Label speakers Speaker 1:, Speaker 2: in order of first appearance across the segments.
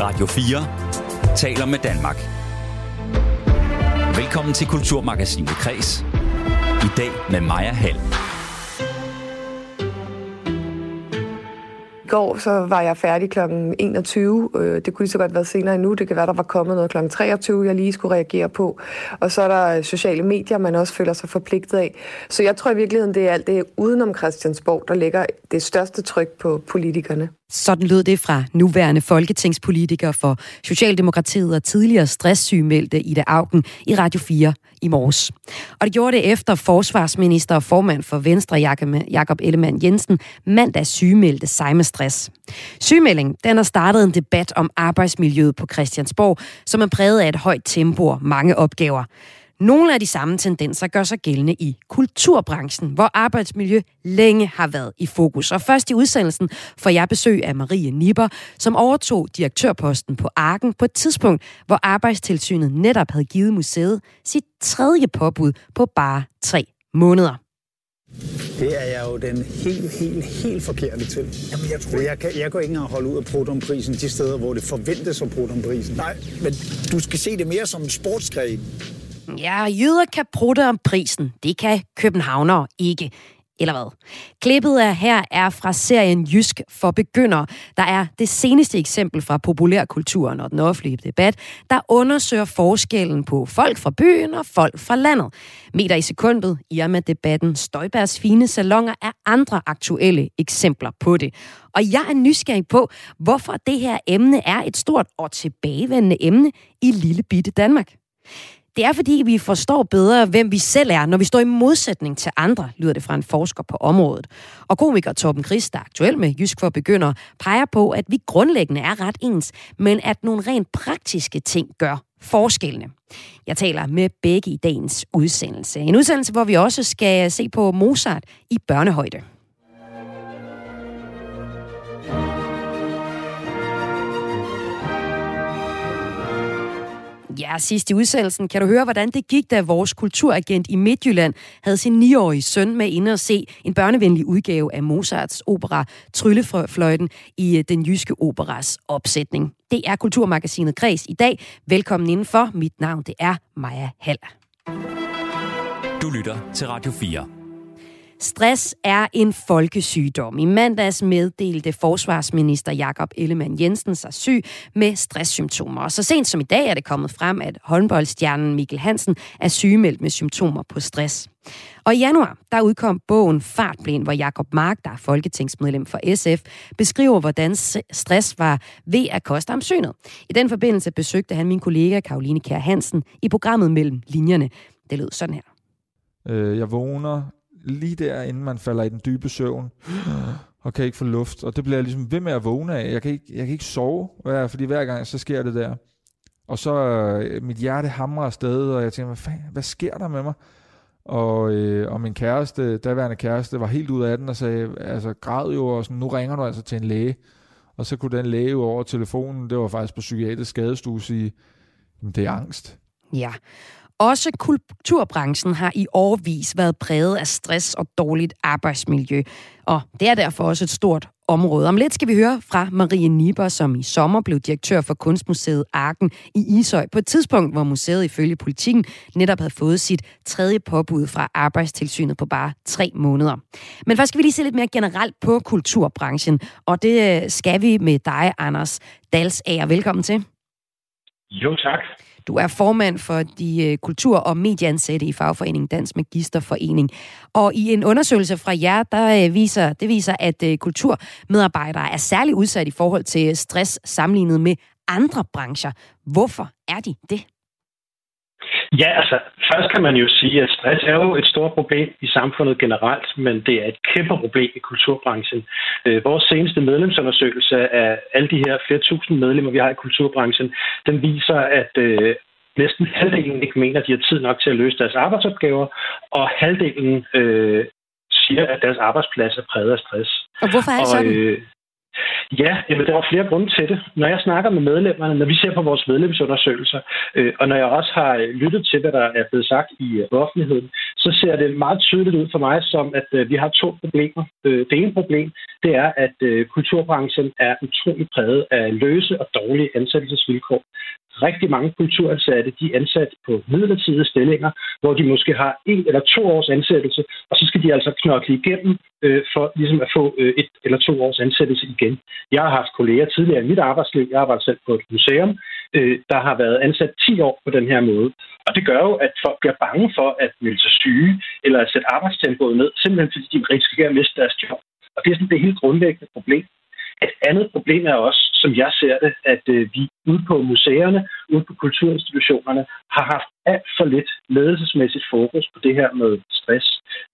Speaker 1: Radio 4 taler med Danmark. Velkommen til Kulturmagasinet Kres. I dag med Maja Hall.
Speaker 2: I går så var jeg færdig kl. 21. Øh, det kunne lige så godt være senere endnu. Det kan være, der var kommet noget kl. 23, jeg lige skulle reagere på. Og så er der sociale medier, man også føler sig forpligtet af. Så jeg tror i virkeligheden, det er alt det udenom Christiansborg, der ligger det største tryk på politikerne.
Speaker 3: Sådan lød det fra nuværende folketingspolitiker for Socialdemokratiet og tidligere stresssygemeldte Ida Augen i Radio 4 i morges. Og det gjorde det efter forsvarsminister og formand for Venstre, Jakob Ellemann Jensen, mandag sygemeldte sig med stress. Sygemelding den har startet en debat om arbejdsmiljøet på Christiansborg, som er præget af et højt tempo og mange opgaver. Nogle af de samme tendenser gør sig gældende i kulturbranchen, hvor arbejdsmiljø længe har været i fokus. Og først i udsendelsen får jeg besøg af Marie Nipper, som overtog direktørposten på Arken på et tidspunkt, hvor Arbejdstilsynet netop havde givet museet sit tredje påbud på bare tre måneder.
Speaker 4: Det er jeg jo den helt, helt, helt forkerte til. Jamen, jeg, tror... jeg, kan, jeg går ikke engang holde ud af protonprisen de steder, hvor det forventes af protonprisen.
Speaker 5: Nej, men du skal se det mere som en sportsgren.
Speaker 3: Ja, jøder kan prutte om prisen. Det kan københavnere ikke. Eller hvad? Klippet af her er fra serien Jysk for begyndere, der er det seneste eksempel fra populærkulturen og den offentlige debat, der undersøger forskellen på folk fra byen og folk fra landet. Meter i sekundet, i og med debatten Støjbergs fine salonger er andre aktuelle eksempler på det. Og jeg er nysgerrig på, hvorfor det her emne er et stort og tilbagevendende emne i lille bitte Danmark. Det er fordi, vi forstår bedre, hvem vi selv er, når vi står i modsætning til andre, lyder det fra en forsker på området. Og komiker Torben Chris, der er aktuel med Jysk for Begynder, peger på, at vi grundlæggende er ret ens, men at nogle rent praktiske ting gør forskellene. Jeg taler med begge i dagens udsendelse. En udsendelse, hvor vi også skal se på Mozart i børnehøjde. Ja, sidst i udsendelsen kan du høre, hvordan det gik, da vores kulturagent i Midtjylland havde sin 9-årige søn med inde og se en børnevenlig udgave af Mozarts opera Tryllefløjten i øh, den jyske operas opsætning. Det er Kulturmagasinet Græs i dag. Velkommen indenfor. Mit navn det er Maja Hall.
Speaker 1: Du lytter til Radio 4.
Speaker 3: Stress er en folkesygdom. I mandags meddelte forsvarsminister Jakob Ellemann Jensen sig syg med stresssymptomer. Og så sent som i dag er det kommet frem, at håndboldstjernen Mikkel Hansen er sygemeldt med symptomer på stress. Og i januar, der udkom bogen Fartblind, hvor Jakob Mark, der er folketingsmedlem for SF, beskriver, hvordan stress var ved at koste ham synet. I den forbindelse besøgte han min kollega Karoline Kjær Hansen i programmet Mellem Linjerne. Det lød sådan her.
Speaker 6: Øh, jeg vågner lige der, inden man falder i den dybe søvn, og kan ikke få luft. Og det bliver jeg ligesom ved med at vågne af. Jeg kan ikke, jeg kan ikke sove, fordi hver gang så sker det der. Og så øh, mit hjerte hamrer afsted, og jeg tænker, hvad, fanden, hvad sker der med mig? Og, øh, og min kæreste, daværende kæreste, var helt ud af den og sagde, altså græd jo, og sådan, nu ringer du altså til en læge. Og så kunne den læge jo over telefonen, det var faktisk på psykiatrisk skadestue, sige, det er angst.
Speaker 3: Ja, også kulturbranchen har i årvis været præget af stress og dårligt arbejdsmiljø, og det er derfor også et stort område. Om lidt skal vi høre fra Marie Niber, som i sommer blev direktør for Kunstmuseet Arken i Ishøj, på et tidspunkt, hvor museet ifølge politikken netop havde fået sit tredje påbud fra arbejdstilsynet på bare tre måneder. Men først skal vi lige se lidt mere generelt på kulturbranchen, og det øh, skal vi med dig, Anders Dalsager. Velkommen til.
Speaker 7: Jo, tak.
Speaker 3: Du er formand for de øh, kultur- og medieansatte i fagforeningen Dansk Magisterforening. Og i en undersøgelse fra jer, der øh, viser, det viser, at øh, kulturmedarbejdere er særlig udsat i forhold til stress sammenlignet med andre brancher. Hvorfor er de det?
Speaker 7: Ja, altså først kan man jo sige, at stress er jo et stort problem i samfundet generelt, men det er et kæmpe problem i kulturbranchen. Øh, vores seneste medlemsundersøgelse af alle de her flere tusind medlemmer, vi har i kulturbranchen, den viser, at øh, næsten halvdelen ikke mener, at de har tid nok til at løse deres arbejdsopgaver, og halvdelen øh, siger, at deres arbejdsplads er præget af stress.
Speaker 3: Og hvorfor er det sådan? Og, øh,
Speaker 7: Ja, jamen, der var flere grunde til det. Når jeg snakker med medlemmerne, når vi ser på vores medlemsundersøgelser, øh, og når jeg også har lyttet til, hvad der er blevet sagt i øh, offentligheden, så ser det meget tydeligt ud for mig som, at øh, vi har to problemer. Øh, det ene problem, det er, at øh, kulturbranchen er utrolig præget af løse og dårlige ansættelsesvilkår rigtig mange kulturansatte, de er ansat på midlertidige stillinger, hvor de måske har en eller to års ansættelse, og så skal de altså knokle igennem øh, for ligesom at få øh, et eller to års ansættelse igen. Jeg har haft kolleger tidligere i mit arbejdsliv, jeg arbejder selv på et museum, øh, der har været ansat 10 år på den her måde. Og det gør jo, at folk bliver bange for at melde sig syge, eller at sætte arbejdstempoet ned, simpelthen fordi de risikerer at miste deres job. Og det er sådan det helt grundlæggende problem. Et andet problem er også, som jeg ser det, at øh, vi ude på museerne, ude på kulturinstitutionerne, har haft alt for lidt ledelsesmæssigt fokus på det her med stress.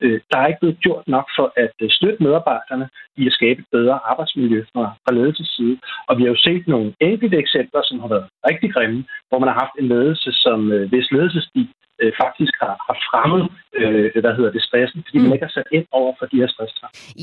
Speaker 7: Øh, der er ikke blevet gjort nok for at øh, støtte medarbejderne i at skabe et bedre arbejdsmiljø fra, fra ledelses side. Og vi har jo set nogle enkelte eksempler, som har været rigtig grimme, hvor man har haft en ledelse, som øh, hvis ledelsesstil øh, faktisk har, har fremmet, øh, hvad hedder det, stressen, fordi mm. man ikke har sat ind over for de her stress.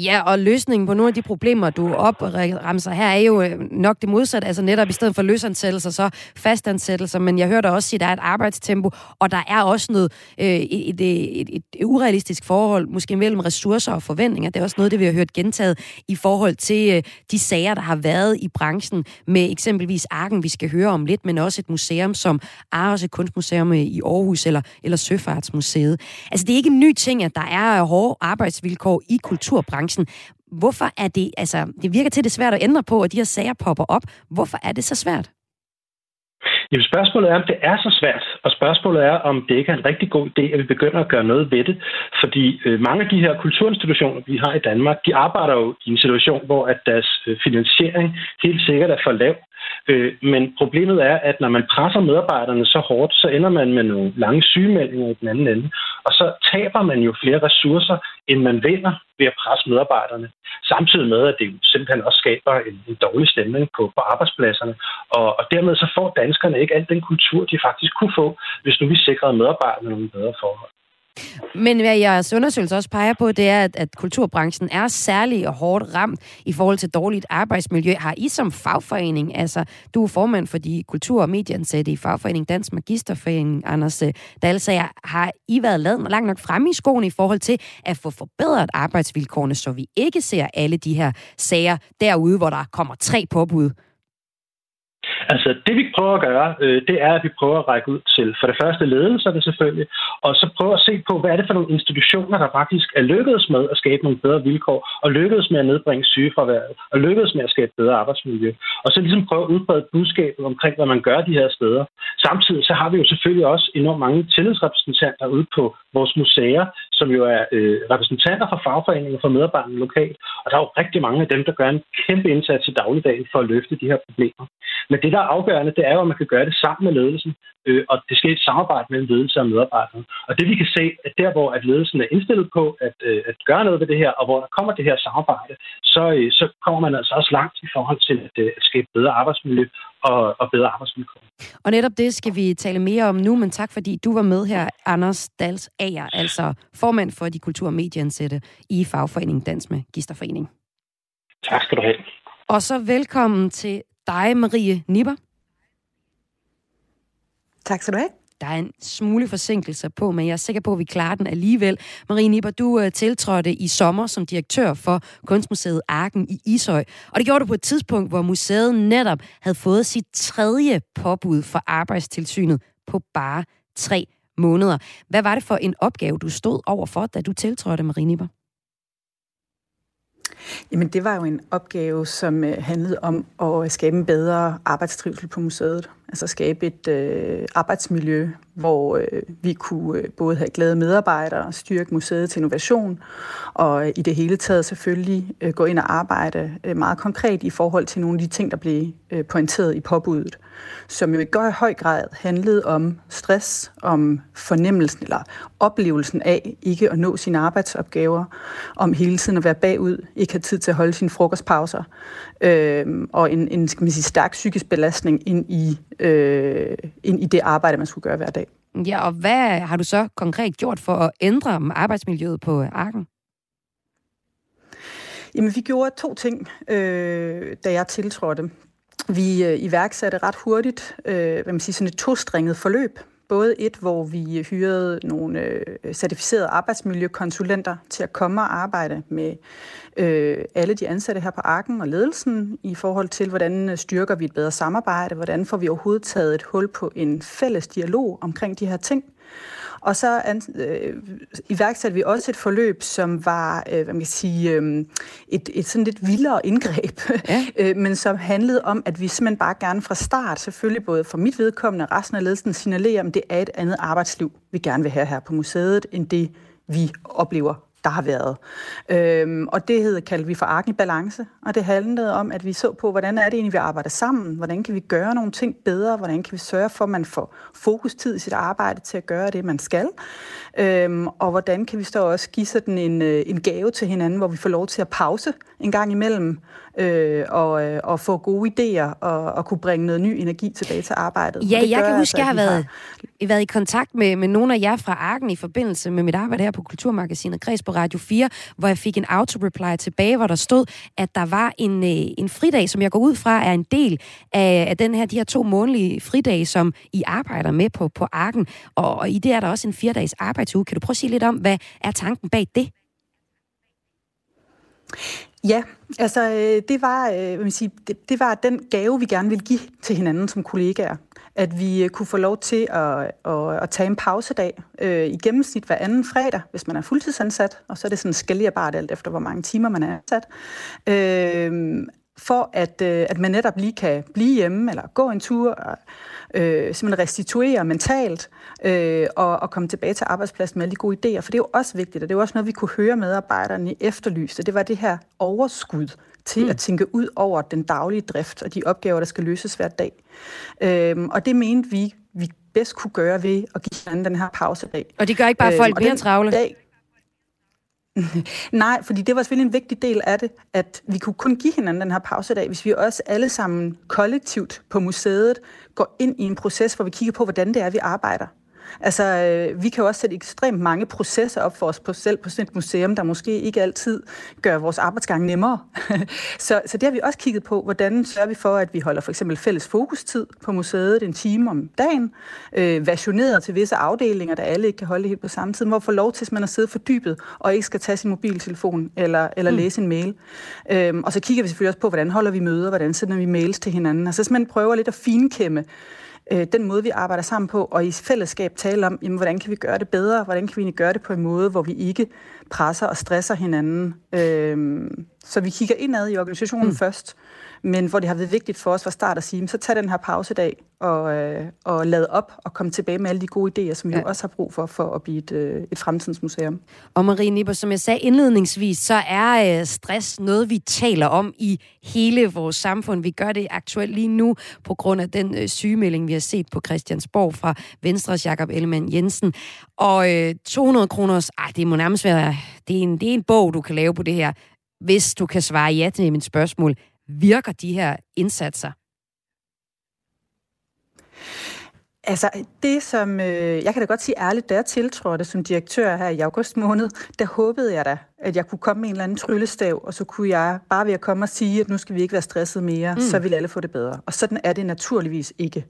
Speaker 3: Ja, og løsningen på nogle af de problemer, du opremser her, er jo øh, nok det modsatte. Altså netop i stedet for løsansættelser, så fastansættelser. Men jeg hørte også sige, at der er et arbejdstempo, og der er også noget, øh, et, et, et, et urealistisk forhold, måske mellem ressourcer og forventninger. Det er også noget, det vi har hørt gentaget i forhold til øh, de sager, der har været i branchen med eksempelvis Arken, vi skal høre om lidt, men også et museum som Aarhus et kunstmuseum i Aarhus, eller eller Søfartsmuseet. Altså, det er ikke en ny ting, at der er hårde arbejdsvilkår i kulturbranchen. Hvorfor er det, altså, det virker til, det svært at ændre på, at de her sager popper op. Hvorfor er det så svært?
Speaker 7: Jamen spørgsmålet er, om det er så svært, og spørgsmålet er, om det ikke er en rigtig god idé, at vi begynder at gøre noget ved det. Fordi øh, mange af de her kulturinstitutioner, vi har i Danmark, de arbejder jo i en situation, hvor at deres øh, finansiering helt sikkert er for lav. Øh, men problemet er, at når man presser medarbejderne så hårdt, så ender man med nogle lange sygemeldinger i den anden ende. Og så taber man jo flere ressourcer, end man vinder ved at presse medarbejderne. Samtidig med, at det simpelthen også skaber en, en dårlig stemning på, på arbejdspladserne. Og, og dermed så får danskerne ikke al den kultur, de faktisk kunne få, hvis nu vi sikrede medarbejderne nogle bedre forhold.
Speaker 3: Men hvad jeres undersøgelse også peger på, det er, at, at kulturbranchen er særlig og hårdt ramt i forhold til dårligt arbejdsmiljø. Har I som fagforening, altså du er formand for de kultur- og medieansatte i fagforening Dansk Magisterforening, Anders øh, Dalsager, har I været lavet langt nok frem i skoene i forhold til at få forbedret arbejdsvilkårene, så vi ikke ser alle de her sager derude, hvor der kommer tre påbud
Speaker 7: Altså, det vi prøver at gøre, øh, det er, at vi prøver at række ud til for det første ledelserne selvfølgelig, og så prøve at se på, hvad er det for nogle institutioner, der faktisk er lykkedes med at skabe nogle bedre vilkår, og lykkedes med at nedbringe sygefraværet, og lykkedes med at skabe bedre arbejdsmiljø. Og så ligesom prøve at udbrede budskabet omkring, hvad man gør de her steder. Samtidig så har vi jo selvfølgelig også enormt mange tillidsrepræsentanter ude på vores museer, som jo er øh, repræsentanter for fagforeninger for medarbejderne lokalt. Og der er jo rigtig mange af dem, der gør en kæmpe indsats i dagligdagen for at løfte de her problemer. Men det, der er afgørende, det er jo, at man kan gøre det sammen med ledelsen, øh, og det skal et samarbejde mellem ledelse og medarbejdere. Og det vi kan se, at der, hvor at ledelsen er indstillet på at, øh, at gøre noget ved det her, og hvor der kommer det her samarbejde, så, øh, så kommer man altså også langt i forhold til at, øh, at skabe bedre arbejdsmiljø og, og bedre arbejdsvilkår.
Speaker 3: Og netop det skal vi tale mere om nu, men tak fordi du var med her, Anders Dals Ager, altså formand for de kultur- og medieansætte i Fagforeningen Dansk med Gisterforening.
Speaker 7: Tak skal du have.
Speaker 3: Og så velkommen til dig, Marie Nipper.
Speaker 8: Tak skal du have.
Speaker 3: Der er en smule forsinkelse på, men jeg er sikker på, at vi klarer den alligevel. Marie Nipper, du uh, tiltrådte i sommer som direktør for Kunstmuseet Arken i Ishøj. Og det gjorde du på et tidspunkt, hvor museet netop havde fået sit tredje påbud for arbejdstilsynet på bare tre måneder. Hvad var det for en opgave, du stod over for, da du tiltrådte, Marie Nipper?
Speaker 8: Jamen, det var jo en opgave, som øh, handlede om at skabe en bedre arbejdstrivsel på museet. Altså skabe et øh, arbejdsmiljø, hvor øh, vi kunne øh, både have glade medarbejdere, styrke museet til innovation, og øh, i det hele taget selvfølgelig øh, gå ind og arbejde øh, meget konkret i forhold til nogle af de ting, der blev øh, pointeret i påbuddet som jo i høj grad handlede om stress, om fornemmelsen eller oplevelsen af ikke at nå sine arbejdsopgaver, om hele tiden at være bagud, ikke have tid til at holde sine frokostpauser, øh, og en, en skal man sige, stærk psykisk belastning ind i, øh, ind i det arbejde, man skulle gøre hver dag.
Speaker 3: Ja, og hvad har du så konkret gjort for at ændre arbejdsmiljøet på Arken?
Speaker 8: Jamen, vi gjorde to ting, øh, da jeg tiltrådte. Vi øh, iværksatte ret hurtigt øh, hvad man siger, sådan et tostringet forløb. Både et, hvor vi hyrede nogle øh, certificerede arbejdsmiljøkonsulenter til at komme og arbejde med øh, alle de ansatte her på Arken og ledelsen i forhold til, hvordan øh, styrker vi et bedre samarbejde, hvordan får vi overhovedet taget et hul på en fælles dialog omkring de her ting. Og så øh, iværksatte vi også et forløb, som var øh, hvad man kan sige, øh, et, et sådan lidt vildere indgreb, ja. øh, men som handlede om, at vi simpelthen bare gerne fra start, selvfølgelig både for mit vedkommende og resten af ledelsen, signalerer, at det er et andet arbejdsliv, vi gerne vil have her på museet, end det vi oplever der har været. Øhm, og det hed, kaldte vi for Arken i Balance, og det handlede om, at vi så på, hvordan er det egentlig, vi arbejder sammen? Hvordan kan vi gøre nogle ting bedre? Hvordan kan vi sørge for, at man får fokustid i sit arbejde til at gøre det, man skal? Øhm, og hvordan kan vi så også give sådan en, øh, en gave til hinanden, hvor vi får lov til at pause en gang imellem, øh, og, øh, og få gode idéer og, og kunne bringe noget ny energi tilbage til arbejdet.
Speaker 3: Ja, jeg kan huske, altså, jeg har været, har... været i kontakt med, med nogle af jer fra Arken i forbindelse med mit arbejde her på Kulturmagasinet Kreds på Radio 4, hvor jeg fik en auto-reply tilbage, hvor der stod, at der var en, øh, en fridag, som jeg går ud fra er en del af, af den her, de her to månedlige fridage, som I arbejder med på, på Arken. Og, og i det er der også en fire-dages arbejdsuge. Kan du prøve at sige lidt om, hvad er tanken bag det?
Speaker 8: Ja, altså øh, det var, øh, hvad man sige, det, det var den gave, vi gerne ville give til hinanden som kollegaer. At vi øh, kunne få lov til at, at, at tage en pausedag øh, i gennemsnit hver anden fredag, hvis man er fuldtidsansat, og så er det sådan skælderbart alt efter, hvor mange timer man er ansat. Øh, for at, øh, at man netop lige kan blive hjemme, eller gå en tur, og øh, simpelthen restituere mentalt, øh, og, og komme tilbage til arbejdspladsen med alle de gode idéer. For det er jo også vigtigt, og det er jo også noget, vi kunne høre medarbejderne efterlyste. Det var det her overskud til mm. at tænke ud over den daglige drift og de opgaver, der skal løses hver dag. Øh, og det mente vi, vi bedst kunne gøre ved at give hinanden den her pausedag.
Speaker 3: Og det gør ikke bare folk øh, mere travle? Dag,
Speaker 8: Nej, fordi det var selvfølgelig en vigtig del af det, at vi kunne kun give hinanden den her pausedag, hvis vi også alle sammen kollektivt på museet går ind i en proces, hvor vi kigger på, hvordan det er, vi arbejder. Altså, øh, vi kan jo også sætte ekstremt mange processer op for os på selv på sådan et museum, der måske ikke altid gør vores arbejdsgang nemmere. så, så det har vi også kigget på, hvordan sørger vi for, at vi holder for eksempel fælles fokustid på museet en time om dagen, øh, versioneret til visse afdelinger, der alle ikke kan holde helt på samme tid, hvor får lov til, at man er siddet fordybet og ikke skal tage sin mobiltelefon eller, eller mm. læse en mail. Øhm, og så kigger vi selvfølgelig også på, hvordan holder vi møder, hvordan sender vi mails til hinanden. Altså, så man prøver lidt at finkæmme øh, den måde, vi arbejder sammen på, og i fællesskab tale om, jamen, hvordan kan vi gøre det bedre, hvordan kan vi gøre det på en måde, hvor vi ikke presser og stresser hinanden. Øh, så vi kigger indad i organisationen mm. først, men hvor det har været vigtigt for os fra start at sige, så tag den her pausedag og, øh, og lad op og komme tilbage med alle de gode idéer, som vi ja. jo også har brug for, for at blive et, øh, et fremtidens museum.
Speaker 3: Og Marie Nipper, som jeg sagde indledningsvis, så er øh, stress noget, vi taler om i hele vores samfund. Vi gør det aktuelt lige nu på grund af den øh, sygemelding, vi har set på Christiansborg fra Venstres Jakob Ellemann Jensen. Og øh, 200 kroner, ej, det må nærmest være, det er, en, det er en bog, du kan lave på det her, hvis du kan svare ja til mit spørgsmål virker de her indsatser?
Speaker 8: Altså, det som, øh, jeg kan da godt sige ærligt, da jeg tiltrådte som direktør her i august måned, der håbede jeg da, at jeg kunne komme med en eller anden tryllestav, og så kunne jeg bare ved at komme og sige, at nu skal vi ikke være stresset mere, mm. så vil alle få det bedre. Og sådan er det naturligvis ikke.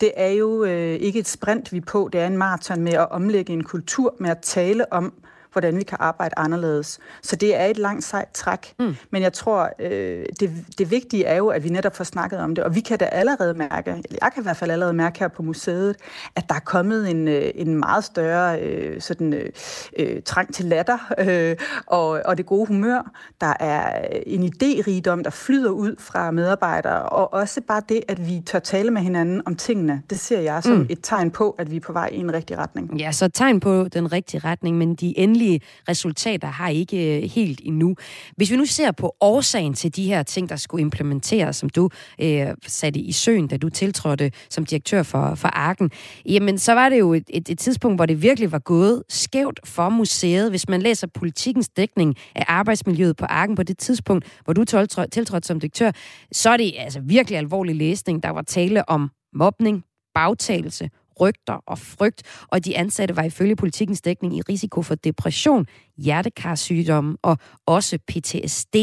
Speaker 8: Det er jo øh, ikke et sprint, vi er på, det er en maraton med at omlægge en kultur, med at tale om, hvordan vi kan arbejde anderledes. Så det er et langt sejt træk. Mm. Men jeg tror, øh, det, det vigtige er jo, at vi netop får snakket om det. Og vi kan da allerede mærke, eller jeg kan i hvert fald allerede mærke her på museet, at der er kommet en, øh, en meget større øh, sådan, øh, øh, trang til latter øh, og, og det gode humør. Der er en idérigdom, der flyder ud fra medarbejdere. Og også bare det, at vi tør tale med hinanden om tingene, det ser jeg som mm. et tegn på, at vi er på vej i en rigtig retning.
Speaker 3: Ja, så tegn på den rigtige retning, men de endelige endelige resultater har ikke øh, helt endnu. Hvis vi nu ser på årsagen til de her ting, der skulle implementeres, som du øh, satte i søen, da du tiltrådte som direktør for, for Arken, jamen så var det jo et, et, et tidspunkt, hvor det virkelig var gået skævt for museet. Hvis man læser politikens dækning af arbejdsmiljøet på Arken på det tidspunkt, hvor du tiltrådte som direktør, så er det altså virkelig alvorlig læsning. Der var tale om mobning, bagtagelse, rygter og frygt, og de ansatte var ifølge politikens dækning i risiko for depression, hjertekarsygdomme og også PTSD.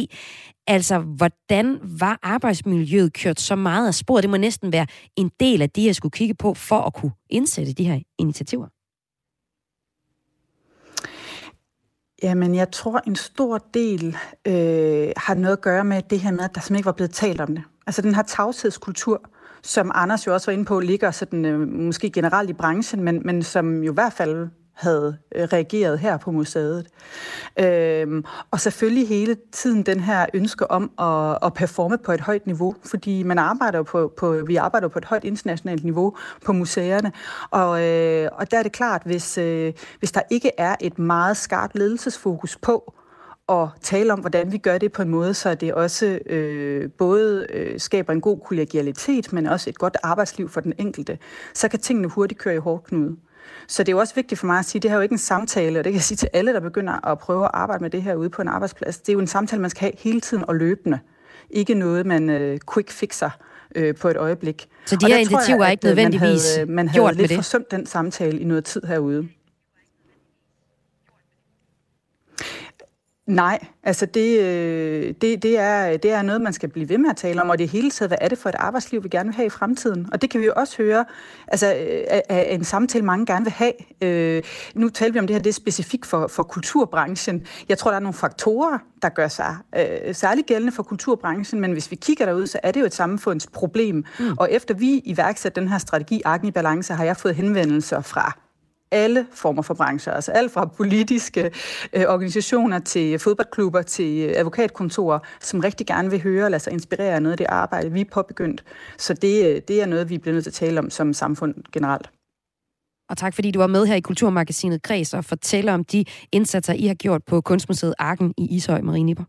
Speaker 3: Altså, hvordan var arbejdsmiljøet kørt så meget af spor? Det må næsten være en del af det, jeg skulle kigge på for at kunne indsætte de her initiativer.
Speaker 8: Jamen, jeg tror, en stor del øh, har noget at gøre med det her med, at der simpelthen ikke var blevet talt om det. Altså den her tavshedskultur, som Anders jo også var inde på, ligger sådan, øh, måske generelt i branchen, men, men som jo i hvert fald havde øh, reageret her på museet. Øhm, og selvfølgelig hele tiden den her ønske om at, at performe på et højt niveau, fordi man arbejder på, på, vi arbejder på et højt internationalt niveau på museerne, og, øh, og der er det klart, hvis, øh, hvis der ikke er et meget skarpt ledelsesfokus på, at tale om, hvordan vi gør det på en måde, så det også øh, både øh, skaber en god kollegialitet, men også et godt arbejdsliv for den enkelte, så kan tingene hurtigt køre i hårdknude. Så det er jo også vigtigt for mig at sige, at det her er jo ikke en samtale, og det kan jeg sige til alle, der begynder at prøve at arbejde med det her ude på en arbejdsplads. Det er jo en samtale, man skal have hele tiden og løbende. Ikke noget, man øh, quick fixer øh, på et øjeblik.
Speaker 3: Så de her initiativer er ikke nødvendigvis
Speaker 8: man havde, man havde
Speaker 3: gjort
Speaker 8: lidt
Speaker 3: med det?
Speaker 8: forsømt den samtale i noget tid herude. Nej, altså det, øh, det, det, er, det er noget, man skal blive ved med at tale om, og det hele taget, hvad er det for et arbejdsliv, vi gerne vil have i fremtiden? Og det kan vi jo også høre altså, af en samtale, mange gerne vil have. Øh, nu taler vi om det her, det er specifikt for, for kulturbranchen. Jeg tror, der er nogle faktorer, der gør sig øh, særligt gældende for kulturbranchen, men hvis vi kigger derud, så er det jo et samfundsproblem. Mm. Og efter vi iværksatte den her strategi, Arken i Balance, har jeg fået henvendelser fra alle former for brancher, altså alt fra politiske øh, organisationer til fodboldklubber til øh, advokatkontorer, som rigtig gerne vil høre og lade sig inspirere af noget af det arbejde, vi er påbegyndt. Så det, øh, det er noget, vi bliver nødt til at tale om som samfund generelt.
Speaker 3: Og tak fordi du var med her i Kulturmagasinet Græs og fortæller om de indsatser, I har gjort på Kunstmuseet Arken i Ishøj, Marie Nipper.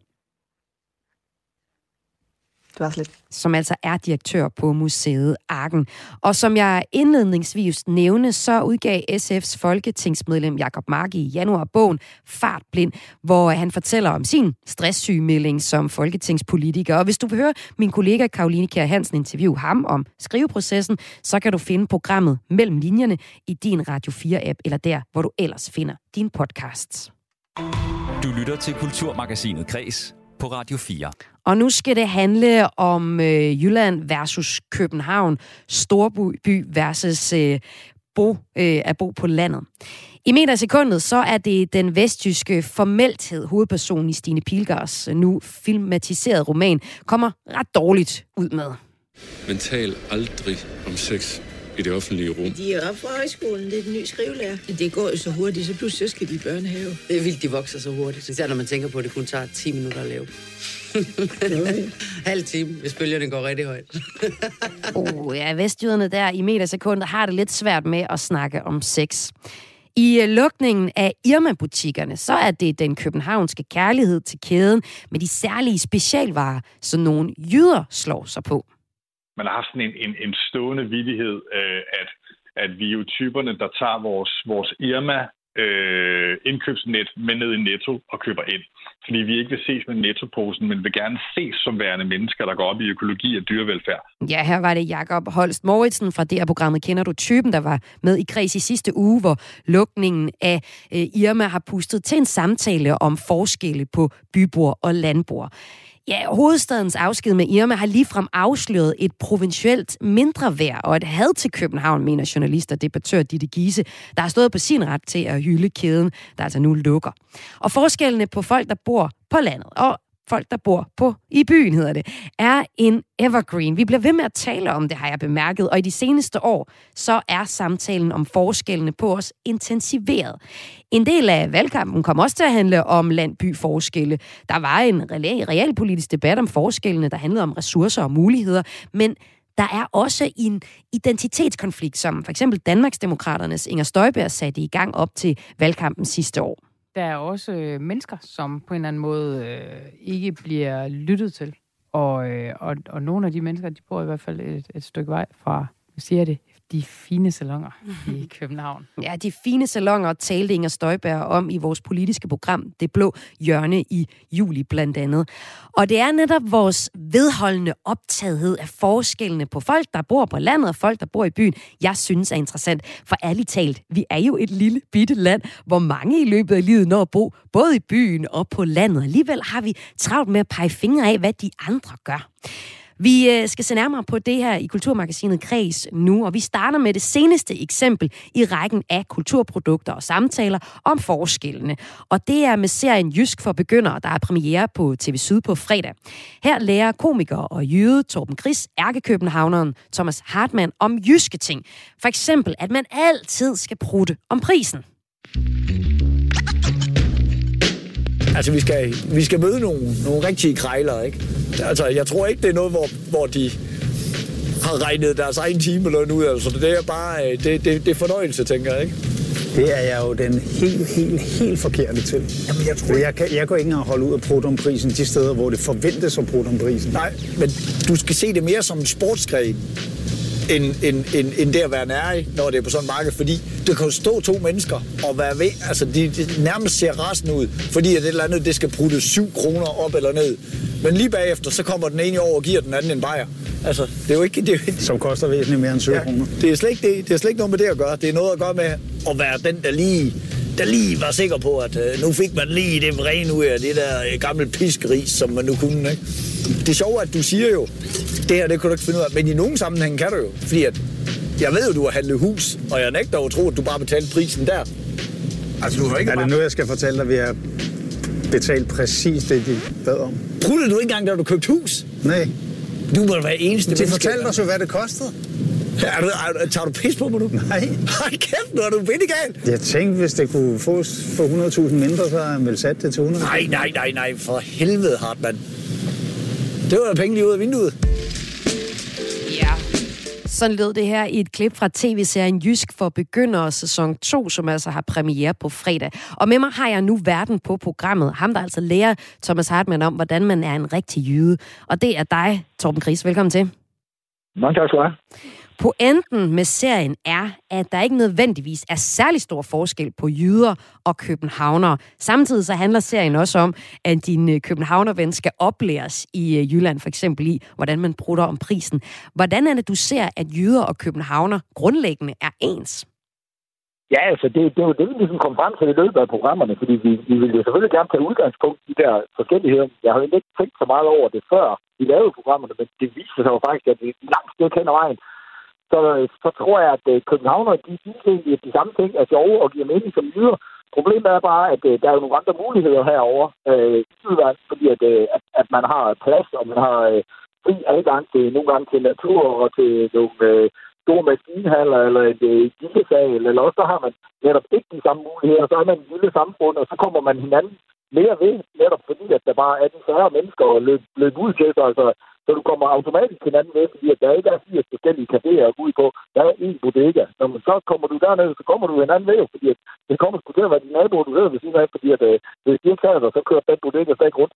Speaker 8: Det var lidt.
Speaker 3: Som altså er direktør på museet Arken. Og som jeg indledningsvis nævnte, så udgav SF's folketingsmedlem Jakob Mark i januar bogen Fartblind, hvor han fortæller om sin stresssygemelding som folketingspolitiker. Og hvis du vil høre min kollega Karoline Kjær Hansen interviewe ham om skriveprocessen, så kan du finde programmet Mellem Linjerne i din Radio 4-app, eller der, hvor du ellers finder din podcasts.
Speaker 1: Du lytter til Kulturmagasinet Kres på Radio 4.
Speaker 3: Og nu skal det handle om øh, Jylland versus København, storby versus øh, bo, øh, at bo på landet. I meter sekundet, så er det den vestjyske formelthed, hovedpersonen i Stine Pilgers nu filmatiseret roman, kommer ret dårligt ud med.
Speaker 9: Men tal aldrig om sex i det offentlige rum.
Speaker 10: De er oppe fra højskolen, det er den nye skrivelærer. Det går jo så hurtigt, så pludselig skal de i børnehave. Det er vildt, de vokser så hurtigt. Især når man tænker på, at det kun tager 10 minutter at lave. Halv time, hvis bølgerne går rigtig højt.
Speaker 3: oh, ja, vestjyderne der i metersekundet har det lidt svært med at snakke om sex. I øh, lukningen af Irma-butikkerne, så er det den københavnske kærlighed til kæden med de særlige specialvarer, som nogle jyder slår sig på.
Speaker 11: Man har haft sådan en, en, en stående vidighed, øh, at, at vi er jo typerne, der tager vores, vores Irma øh, indkøbsnet med ned i Netto og køber ind. Fordi vi ikke vil ses med nettoposen, men vil gerne ses som værende mennesker, der går op i økologi og dyrevelfærd.
Speaker 3: Ja, her var det Jakob Holst Moritsen fra det her programmet Kender du typen, der var med i kreds i sidste uge, hvor lukningen af øh, Irma har pustet til en samtale om forskelle på bybor og landbor. Ja, hovedstadens afsked med Irma har ligefrem afsløret et provincielt mindre værd og et had til København, mener journalister debattør Ditte Giese, der har stået på sin ret til at hylde kæden, der altså nu lukker. Og forskellene på folk, der bor på landet og folk, der bor på i byen, hedder det, er en evergreen. Vi bliver ved med at tale om det, har jeg bemærket, og i de seneste år, så er samtalen om forskellene på os intensiveret. En del af valgkampen kom også til at handle om landby-forskelle. Der var en realpolitisk debat om forskellene, der handlede om ressourcer og muligheder, men der er også en identitetskonflikt, som for eksempel Danmarksdemokraternes Inger Støjberg satte i gang op til valgkampen sidste år.
Speaker 12: Der er også øh, mennesker, som på en eller anden måde øh, ikke bliver lyttet til. Og, øh, og, og nogle af de mennesker, de bor i hvert fald et, et stykke vej fra siger det de fine salonger i København.
Speaker 3: Ja, de fine salonger talte Inger Støjberg om i vores politiske program, Det Blå Hjørne i juli blandt andet. Og det er netop vores vedholdende optagethed af forskellene på folk, der bor på landet og folk, der bor i byen, jeg synes er interessant. For ærligt talt, vi er jo et lille bitte land, hvor mange i løbet af livet når at bo både i byen og på landet. Alligevel har vi travlt med at pege fingre af, hvad de andre gør. Vi øh, skal se nærmere på det her i Kulturmagasinet Kreds nu, og vi starter med det seneste eksempel i rækken af kulturprodukter og samtaler om forskellene. Og det er med serien Jysk for Begyndere, der er premiere på TV Syd på fredag. Her lærer komiker og jøde Torben Gris, ærkekøbenhavneren Thomas Hartmann om jyske ting. For eksempel, at man altid skal prutte om prisen.
Speaker 5: Altså, vi skal, vi skal møde nogle, nogle rigtige krejlere, ikke? Altså, jeg tror ikke, det er noget, hvor, hvor de har regnet deres egen timeløn ud. Altså, det er bare øh, det, det, det er fornøjelse, tænker jeg, ikke?
Speaker 4: Det er jeg jo den helt, helt, helt forkerte til. Jamen, jeg tror... Jeg, kan, jeg går ikke engang holde ud af protonprisen de steder, hvor det forventes at protonprisen.
Speaker 5: Nej, men du skal se det mere som en sportsgren end, end, end, end det at være nærig, når det er på sådan en marked. Fordi det kan stå to mennesker og være ved, altså de, de nærmest ser resten ud, fordi at det eller andet, det skal putte 7 kroner op eller ned. Men lige bagefter, så kommer den ene over og giver den anden en bajer. Altså, det er jo ikke... Det er jo ikke
Speaker 4: Som koster væsentligt mere end 7
Speaker 5: ja,
Speaker 4: kroner.
Speaker 5: Det er, slet ikke, det, det er slet ikke noget med det at gøre. Det er noget at gøre med at være den, der lige der lige var sikker på, at øh, nu fik man lige det rene ud af det der øh, gamle piskeris, som man nu kunne. Ikke? Det sjove er, at du siger jo, det her, det kan du ikke finde ud af. Men i nogle sammenhænge kan du jo. Fordi at, jeg ved jo, du har handlet hus, og jeg nægter at tro, at du bare betalte prisen der. Altså, du har ikke
Speaker 4: Er det nu, jeg skal fortælle dig, at vi har betalt præcis det, de bad om?
Speaker 5: Pruttede du ikke engang, da du købte hus?
Speaker 4: Nej.
Speaker 5: Du må være eneste
Speaker 4: De
Speaker 5: menneske.
Speaker 4: fortalte os jo, hvad det kostede.
Speaker 5: Er du, er, tager du pis på mig nu?
Speaker 4: Nej.
Speaker 5: Hold kæft, nu er du bindegal.
Speaker 4: Jeg tænkte, hvis det kunne fås for 100.000 mindre, så har han vel sat det til 100.
Speaker 5: Nej, nej, nej, nej, for helvede, Hartmann. Det var da penge lige ud af vinduet.
Speaker 3: Ja. Sådan lød det her i et klip fra tv-serien Jysk for Begyndere sæson 2, som altså har premiere på fredag. Og med mig har jeg nu verden på programmet. Ham, der altså lærer Thomas Hartmann om, hvordan man er en rigtig jyde. Og det er dig, Torben Gris. Velkommen til.
Speaker 13: Mange tak skal du have.
Speaker 3: Pointen med serien er, at der ikke nødvendigvis er særlig stor forskel på jyder og københavnere. Samtidig så handler serien også om, at din øh, københavnerven skal oplæres i øh, Jylland for eksempel i, hvordan man bruger om prisen. Hvordan er det, du ser, at jyder og københavner grundlæggende er ens?
Speaker 13: Ja, altså det, det er jo det, vi ligesom kom frem til i løbet af programmerne, fordi vi, vi ville jo selvfølgelig gerne tage udgangspunkt i de der forskelligheder. Jeg har jo ikke tænkt så meget over det før vi lavede programmerne, men det viste sig jo faktisk, at vi langt stykke hen ad vejen. Så, øh, så tror jeg, at øh, københavnere, de synes egentlig, at de samme ting er sjove og giver mening som lyder. Problemet er bare, at øh, der er jo nogle andre muligheder herovre, øh, fordi at, øh, at, at man har plads, og man har øh, fri adgang til nogle gange til natur og til nogle øh, store maskinhaller eller et øh, gildesal, eller også så har man netop ikke de samme muligheder, så er man et lille samfund, og så kommer man hinanden mere ved, netop fordi, at der bare er de færre mennesker at løbe, løbe ud til Så, Altså, så du kommer automatisk hinanden ved, fordi at der ikke er 80 forskellige caféer at gå ud på. Der er én bodega. Når man så kommer du derned, så kommer du hinanden ved, fordi at det kommer sgu til at være din nabo, du ved ved siden af, fordi at øh, hvis de ikke dig, så kører den bodega stadig rundt.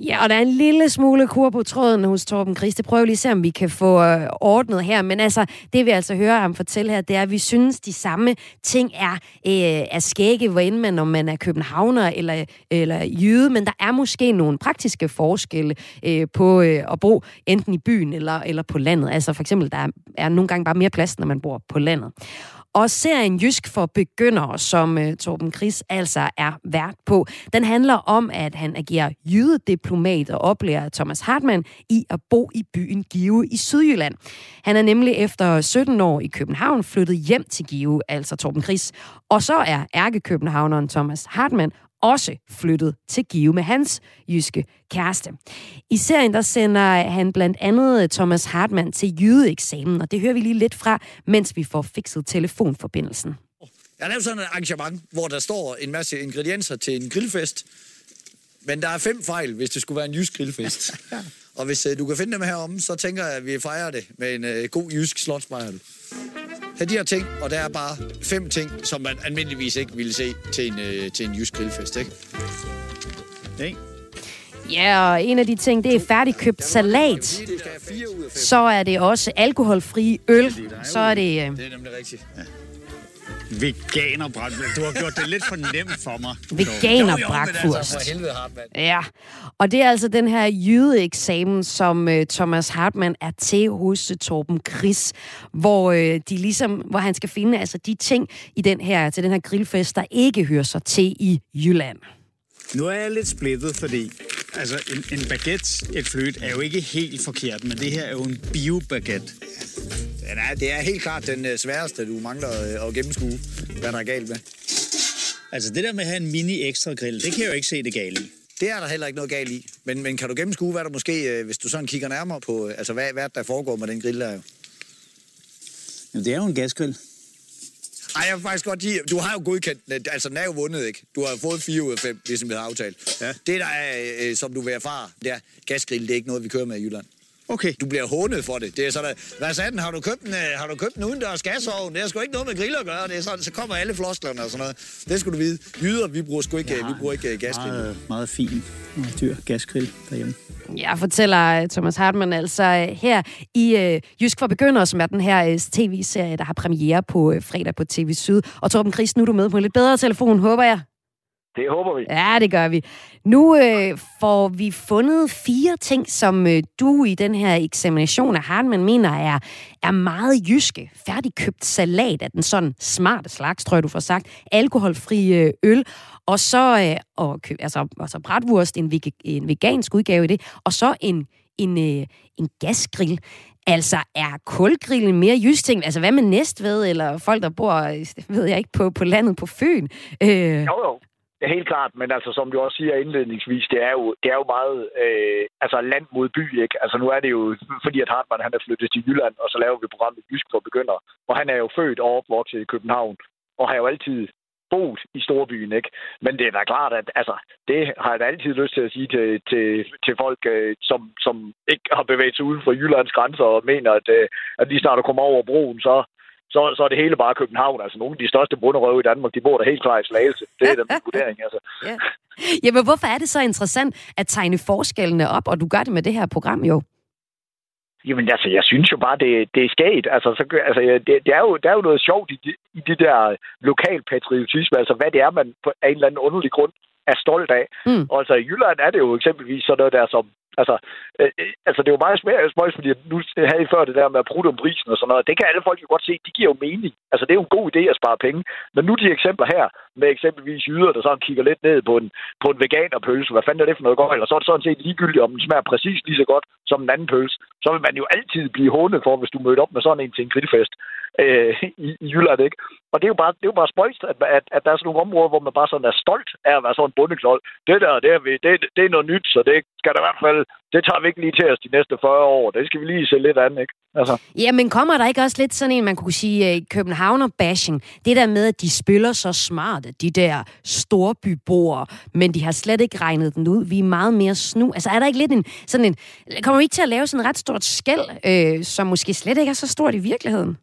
Speaker 3: Ja, og der er en lille smule kur på tråden hos Torben Gris. Det prøver vi lige at se, om vi kan få øh, ordnet her. Men altså, det vi altså hører ham fortælle her, det er, at vi synes, de samme ting er, øh, er skægge, hvor end man, om man er københavner eller, eller jyde. Men der er måske nogle praktiske forskelle øh, på øh, at bo enten i byen eller, eller på landet. Altså for eksempel, der er, er nogle gange bare mere plads, når man bor på landet. Og serien Jysk for Begyndere, som uh, Torben Chris altså er vært på, den handler om, at han agerer jydediplomat og oplærer Thomas Hartmann i at bo i byen Give i Sydjylland. Han er nemlig efter 17 år i København flyttet hjem til Give, altså Torben Chris. Og så er ærkekøbenhavneren Thomas Hartmann også flyttet til Give med hans jyske kæreste. I serien der sender han blandt andet Thomas Hartmann til jydeeksamen, og det hører vi lige lidt fra, mens vi får fikset telefonforbindelsen.
Speaker 5: Jeg har lavet sådan et arrangement, hvor der står en masse ingredienser til en grillfest, men der er fem fejl, hvis det skulle være en jysk grillfest. og hvis uh, du kan finde dem herom, så tænker jeg, at vi fejrer det med en uh, god jysk slotsmejl. Her de her ting, og der er bare fem ting, som man almindeligvis ikke ville se til en, uh, til en jysk grillfest, ikke?
Speaker 4: Nej.
Speaker 3: Ja, og en af de ting, det er færdigkøbt salat. Så er det også alkoholfri øl. Så er det... Øh,
Speaker 4: Det er nemlig rigtigt. Ja. Veganerbræt. Du har gjort det lidt for nemt for mig.
Speaker 3: Veganerbratwurst.
Speaker 4: Altså, for helvede, Hartmann.
Speaker 3: Ja, og det er altså den her jydeeksamen, som uh, Thomas Hartmann er til hos uh, Torben Chris, hvor uh, de ligesom, hvor han skal finde altså de ting i den her til den her grillfest, der ikke hører sig til i Jylland.
Speaker 4: Nu er jeg lidt splittet, fordi altså, en, en baguette, et fløt, er jo ikke helt forkert, men det her er jo en bio-baguette.
Speaker 5: Den er, det er helt klart den øh, sværeste, du mangler øh, at gennemskue, hvad der er galt med.
Speaker 4: Altså det der med at have en mini ekstra grill, det kan jeg jo ikke se det gale i.
Speaker 5: Det er der heller ikke noget galt i. Men, men kan du gennemskue, hvad der måske, øh, hvis du sådan kigger nærmere på, altså hvad, hvad der foregår med den grill der jo?
Speaker 4: Jamen, det er jo en gasgrill.
Speaker 5: Ej, jeg vil faktisk godt lide, du har jo godkendt den, altså den er jo vundet, ikke? Du har fået 4 ud af 5, ligesom vi har aftalt. Ja. Det der er, øh, som du vil erfare, det er, gasgrill, det er ikke noget, vi kører med i Jylland.
Speaker 4: Okay.
Speaker 5: Du bliver hånet for det. Det er sådan, hvad sagde den? Har du købt en, øh, har du købt en udendørs gasovn? Det har sgu ikke noget med grill at gøre. Det er sådan, så kommer alle flosklerne og sådan noget. Det skulle du vide. Jyder, vi bruger sgu ikke, ja, vi bruger ikke øh, gasgrill.
Speaker 4: Meget, meget fin og dyr gasgrill derhjemme.
Speaker 3: Jeg fortæller øh, Thomas Hartmann altså øh, her i øh, Jysk for Begyndere, som er den her øh, tv-serie, der har premiere på øh, fredag på TV Syd. Og Torben Chris, nu er du med på en lidt bedre telefon, håber jeg.
Speaker 13: Det håber vi.
Speaker 3: Ja, det gør vi. Nu øh, får vi fundet fire ting, som øh, du i den her eksamination af Hartmann mener er, er meget jyske. Færdigkøbt salat af den sådan smarte slags, tror jeg, du får sagt. Alkoholfri øh, øl. Og så øh, og, kø- altså, altså bratwurst, en, en vegansk udgave i det. Og så en, en, øh, en gasgrill. Altså, er kulgrillen mere jysk ting? Altså, hvad med Næstved, eller folk, der bor, øh, ved jeg ikke, på, på landet på Fyn? Øh,
Speaker 13: Jo, jo. Helt klart, men altså, som du også siger indledningsvis, det er jo, det er jo meget øh, altså land mod by, ikke? Altså, nu er det jo, fordi at Hartmann, han er flyttet til Jylland, og så laver vi programmet Jysk for Begyndere. Og han er jo født og opvokset i København, og har jo altid boet i storbyen, ikke? Men det er da klart, at altså, det har jeg da altid lyst til at sige til, til, til folk, øh, som, som ikke har bevæget sig uden for Jyllands grænser og mener, at, øh, at de snart kommer over broen, så, så, så er det hele bare København. Altså, nogle af de største bunderøve i Danmark, de bor der helt klart i Slagelse. Det er da min vurdering, altså.
Speaker 3: Ja. Jamen, hvorfor er det så interessant at tegne forskellene op, og du gør det med det her program jo?
Speaker 13: Jamen altså, jeg synes jo bare, det, det er sket. Altså, så, altså det, det, er jo, der er jo noget sjovt i, de- i det der lokalpatriotisme, altså hvad det er, man på en eller anden underlig grund er stolt af.
Speaker 3: Mm.
Speaker 13: Og altså i Jylland er det jo eksempelvis sådan noget der som, altså, øh, øh, altså det er jo meget smøjs, spøjs, fordi nu havde I før det der med at bruge om prisen og sådan noget, det kan alle folk jo godt se, det giver jo mening. Altså det er jo en god idé at spare penge. Men nu de eksempler her, med eksempelvis yder, der sådan kigger lidt ned på en, på en veganerpølse, hvad fanden er det for noget godt? Eller så er det sådan set ligegyldigt, om den smager præcis lige så godt som en anden pølse. Så vil man jo altid blive hånet for, hvis du møder op med sådan en til en grillfest øh, i, i Jylland, ikke? Og det er jo bare, det er jo bare spøjst, at, at, at der er sådan nogle områder, hvor man bare sådan er stolt af at være sådan en bundeklold. Det der, det er, vi, det, det er noget nyt, så det skal der i hvert fald, det tager vi ikke lige til os de næste 40 år. Det skal vi lige se lidt andet, ikke? Altså.
Speaker 3: Ja, men kommer der ikke også lidt sådan en, man kunne sige, øh, Københavner-bashing? Det der med, at de spiller så smarte, de der storbyboere, men de har slet ikke regnet den ud. Vi er meget mere snu. Altså, er der ikke lidt en sådan en... Kommer vi ikke til at lave sådan et ret stort skæld, øh, som måske slet ikke er så stort i virkeligheden?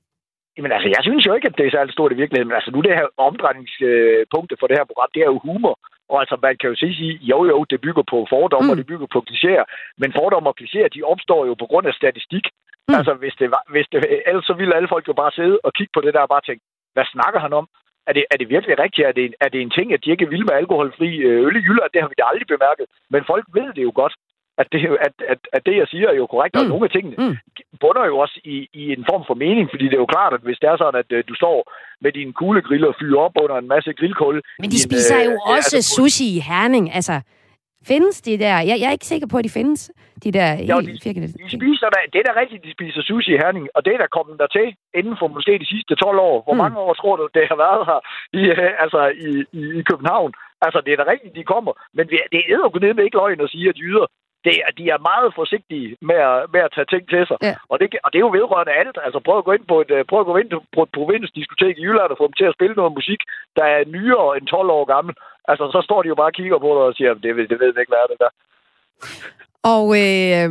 Speaker 13: Jamen altså, jeg synes jo ikke, at det er særlig stort i virkeligheden. Men altså, nu det her omdrejningspunktet for det her program, det er jo humor. Og altså, man kan jo sige, sige jo jo, det bygger på fordomme, mm. og det bygger på klichéer. Men fordomme og klichéer, de opstår jo på grund af statistik. Mm. Altså, hvis det, var, hvis det, ellers så ville alle folk jo bare sidde og kigge på det der og bare tænke, hvad snakker han om? Er det, er det virkelig rigtigt? Er det, er det en ting, at de ikke vilde med alkoholfri øh, øl i Jylland? Det har vi da aldrig bemærket. Men folk ved det jo godt, at det, at, at, at det jeg siger, er jo korrekt. Og nogle af tingene
Speaker 3: mm.
Speaker 13: bunder jo også i, i en form for mening, fordi det er jo klart, at hvis det er sådan, at øh, du står med din kuglegrill og fyrer op under en masse grillkul...
Speaker 3: Men de
Speaker 13: i en,
Speaker 3: spiser
Speaker 13: øh,
Speaker 3: jo
Speaker 13: ja,
Speaker 3: også
Speaker 13: altså,
Speaker 3: sushi i Herning. Altså, findes de der? Jeg, jeg er ikke sikker på, at de findes, de der
Speaker 13: Jo,
Speaker 3: helt firkantede.
Speaker 13: De spiser der, det er da rigtigt, de spiser sushi i Herning, og det er der kommet der til inden for måske de sidste 12 år. Hvor
Speaker 3: Mm.
Speaker 13: mange år tror du, det har været her i, øh, altså i, i, i København? Altså, det er da rigtigt, de kommer. Men vi, det er med ikke løgn at sige, at jyder, det er, de er meget forsigtige med at, med at tage ting til sig.
Speaker 3: Ja.
Speaker 13: Og, det, og det er jo vedrørende alt. Altså, prøv at gå ind på et, øh, prøv at gå ind på et provinsdiskotek i Jylland og få dem til at spille noget musik, der er nyere end 12 år gammel. Altså, så står de jo bare og kigger på dig og siger, det, det ved vi ikke, hvad er det der.
Speaker 3: Og øh,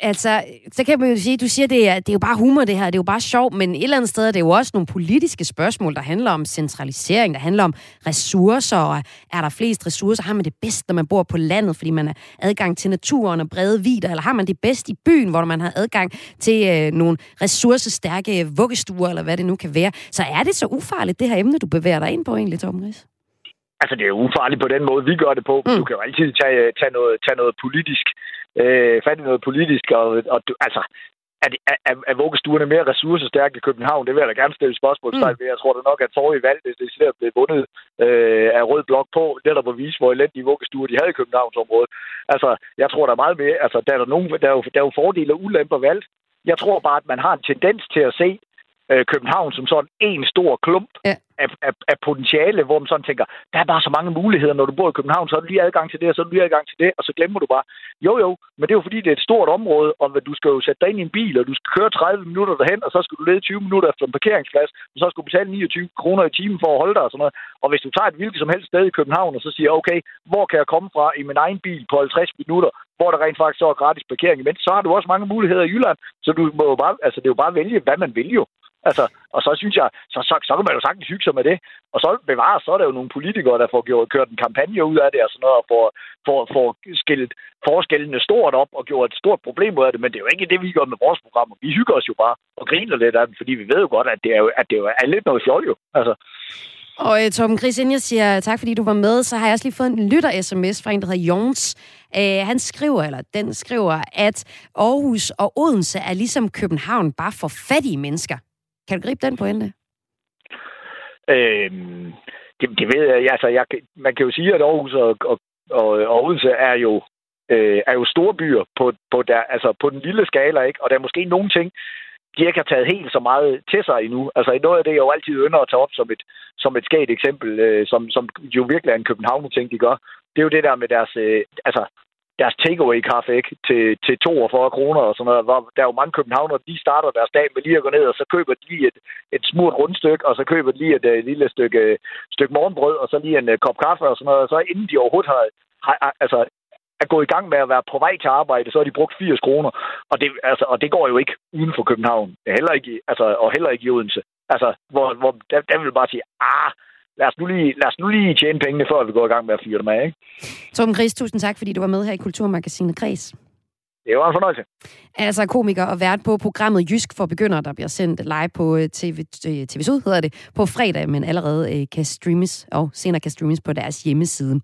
Speaker 3: altså, så kan man jo sige, du siger, det er, det er jo bare humor det her, det er jo bare sjov, men et eller andet sted er det jo også nogle politiske spørgsmål, der handler om centralisering, der handler om ressourcer, og er der flest ressourcer, har man det bedst, når man bor på landet, fordi man har adgang til naturen og brede vider, eller har man det bedst i byen, hvor man har adgang til øh, nogle ressourcestærke vuggestuer, eller hvad det nu kan være. Så er det så ufarligt, det her emne, du bevæger dig ind på egentlig, Tom Ries?
Speaker 13: Altså, det er ufarligt på den måde, vi gør det på. Mm. Du kan jo altid tage, tage, noget, tage noget politisk, øh, fat i noget politisk, og, og altså, er, er, er vuggestuerne mere ressourcestærke i København? Det vil jeg da gerne stille spørgsmålstegn ved. Mm. Jeg tror da nok, at forrige valg, det, det er blevet vundet øh, af rød blok på, det der på vise, hvor elendige vuggestuer de havde i Københavnsområdet. Altså, jeg tror der er meget mere, altså, der er, der, nogen, der, er jo, der er jo fordele og ulemper valgt. Jeg tror bare, at man har en tendens til at se øh, København som sådan en stor klump ja. af, af, af potentiale, hvor man sådan tænker, der er bare så mange muligheder, når du bor i København, så er du lige adgang til det, og så er du lige adgang til det, og så glemmer du bare, jo jo, men det er jo fordi, det er et stort område, og du skal jo sætte dig ind i en bil, og du skal køre 30 minutter derhen, og så skal du lede 20 minutter efter en parkeringsplads, og så skal du betale 29 kroner i timen for at holde dig og sådan noget. Og hvis du tager et hvilket som helst sted i København, og så siger, okay, hvor kan jeg komme fra i min egen bil på 50 minutter, hvor der rent faktisk så er gratis parkering imens, så har du også mange muligheder i Jylland, så du må jo bare, altså det er jo bare at vælge, hvad man vil jo. Altså, og så synes jeg, så, så, så kan man jo sagtens hygge sig med det. Og så bevares, så er der jo nogle politikere, der får gjort, kørt en kampagne ud af det og sådan noget, og får, får, får skilt forskellene stort op og gjort et stort problem ud af det. Men det er jo ikke det, vi gør med vores programmer. Vi hygger os jo bare og griner lidt af det, fordi vi ved jo godt, at det er, jo, at det er lidt noget fjol jo. Altså.
Speaker 3: Og uh, Torben Chris, inden jeg siger tak, fordi du var med, så har jeg også lige fået en lytter-sms fra en, der hedder Jons. Uh, øh, han skriver, eller den skriver, at Aarhus og Odense er ligesom København, bare for fattige mennesker. Kan du gribe den pointe?
Speaker 13: Øhm, det, det ved jeg. Altså, jeg, man kan jo sige, at Aarhus og, og, og, og Odense er jo, øh, er jo store byer på, på, der, altså på den lille skala, ikke? og der er måske nogle ting, de ikke har taget helt så meget til sig endnu. Altså noget af det, jeg jo altid ynder at tage op som et, som et skægt eksempel, øh, som, som jo virkelig er en København-ting, de gør, det er jo det der med deres, øh, altså deres takeaway-kaffe ikke? Til, til 42 kroner og sådan noget. Hvor der er jo mange københavnere, de starter deres dag med lige at gå ned, og så køber de lige et, et smurt rundstykke, og så køber de lige et, øh, et lille stykke, stykke morgenbrød, og så lige en uh, kop kaffe og sådan noget. Og så inden de overhovedet har, har altså, er gået i gang med at være på vej til arbejde, så har de brugt 80 kroner. Og det, altså, og det går jo ikke uden for København. Heller ikke, altså, og heller ikke i Odense. Altså, hvor, hvor der, der vil bare sige, ah, lad os, nu lige, lad os nu lige tjene pengene, før vi går i gang med at fyre dem af. Ikke?
Speaker 3: Torben Gris, tusind tak, fordi du var med her i Kulturmagasinet Græs.
Speaker 13: Det var en fornøjelse.
Speaker 3: Altså komiker og vært på programmet Jysk for Begyndere, der bliver sendt live på øh, TV, øh, TV Syd, hedder det, på fredag, men allerede øh, kan streames, og senere kan streames på deres hjemmeside.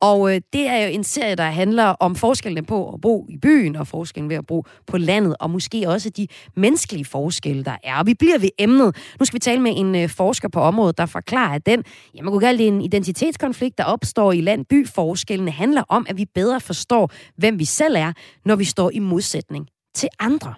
Speaker 3: Og øh, det er jo en serie, der handler om forskellene på at bo i byen, og forskellen ved at bo på landet, og måske også de menneskelige forskelle, der er. Og vi bliver ved emnet. Nu skal vi tale med en øh, forsker på området, der forklarer, at den, ja, man kunne kalde det en identitetskonflikt, der opstår i land-by-forskellene, handler om, at vi bedre forstår, hvem vi selv er, når vi står i modsætning til andre.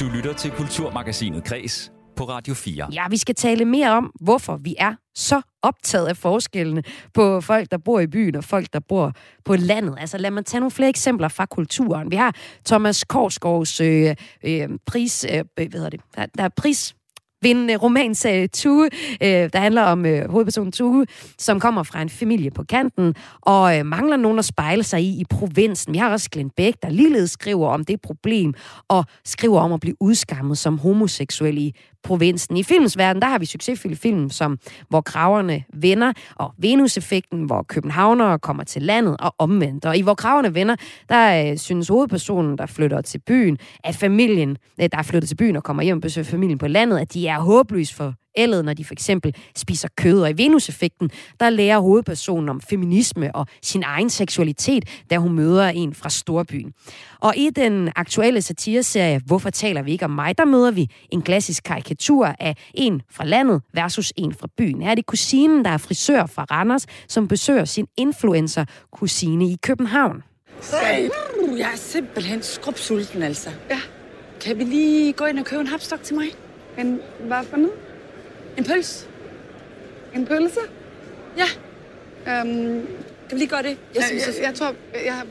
Speaker 1: Du lytter til Kulturmagasinet Kres på Radio 4.
Speaker 3: Ja, vi skal tale mere om, hvorfor vi er så optaget af forskellene på folk, der bor i byen og folk, der bor på landet. Altså lad mig tage nogle flere eksempler fra kulturen. Vi har Thomas Korsgaards øh, øh, pris, øh, hvad hedder det, der, der er pris vindende øh, romanserie Tue, øh, der handler om øh, hovedpersonen Tue, som kommer fra en familie på kanten og øh, mangler nogen at spejle sig i i provinsen. Vi har også Glenn Beck, der ligeledes skriver om det problem og skriver om at blive udskammet som homoseksuel i provinsen. I filmens verden, der har vi succesfulde film, som Hvor kraverne vender, og Venus-effekten, hvor københavnere kommer til landet og omvendt. Og i Hvor kraverne vender, der øh, synes hovedpersonen, der flytter til byen, at familien, øh, der er flyttet til byen og kommer hjem og besøger familien på landet, at de er håbløst for ældet, når de for eksempel spiser kød. Og i Venus-effekten, der lærer hovedpersonen om feminisme og sin egen seksualitet, da hun møder en fra storbyen. Og i den aktuelle satireserie Hvorfor taler vi ikke om mig, der møder vi en klassisk karikatur af en fra landet versus en fra byen. Her er det kusinen, der er frisør fra Randers, som besøger sin influencer-kusine i København.
Speaker 14: Hey, jeg er simpelthen skrubsulten, altså. Ja. Kan vi lige gå ind og købe en hapstok til mig?
Speaker 2: En, hvad for noget?
Speaker 14: En pøls.
Speaker 2: En pølse?
Speaker 14: Ja.
Speaker 2: Øhm,
Speaker 14: kan vi lige gøre det?
Speaker 2: Jeg, synes, jeg, jeg, jeg tror, jeg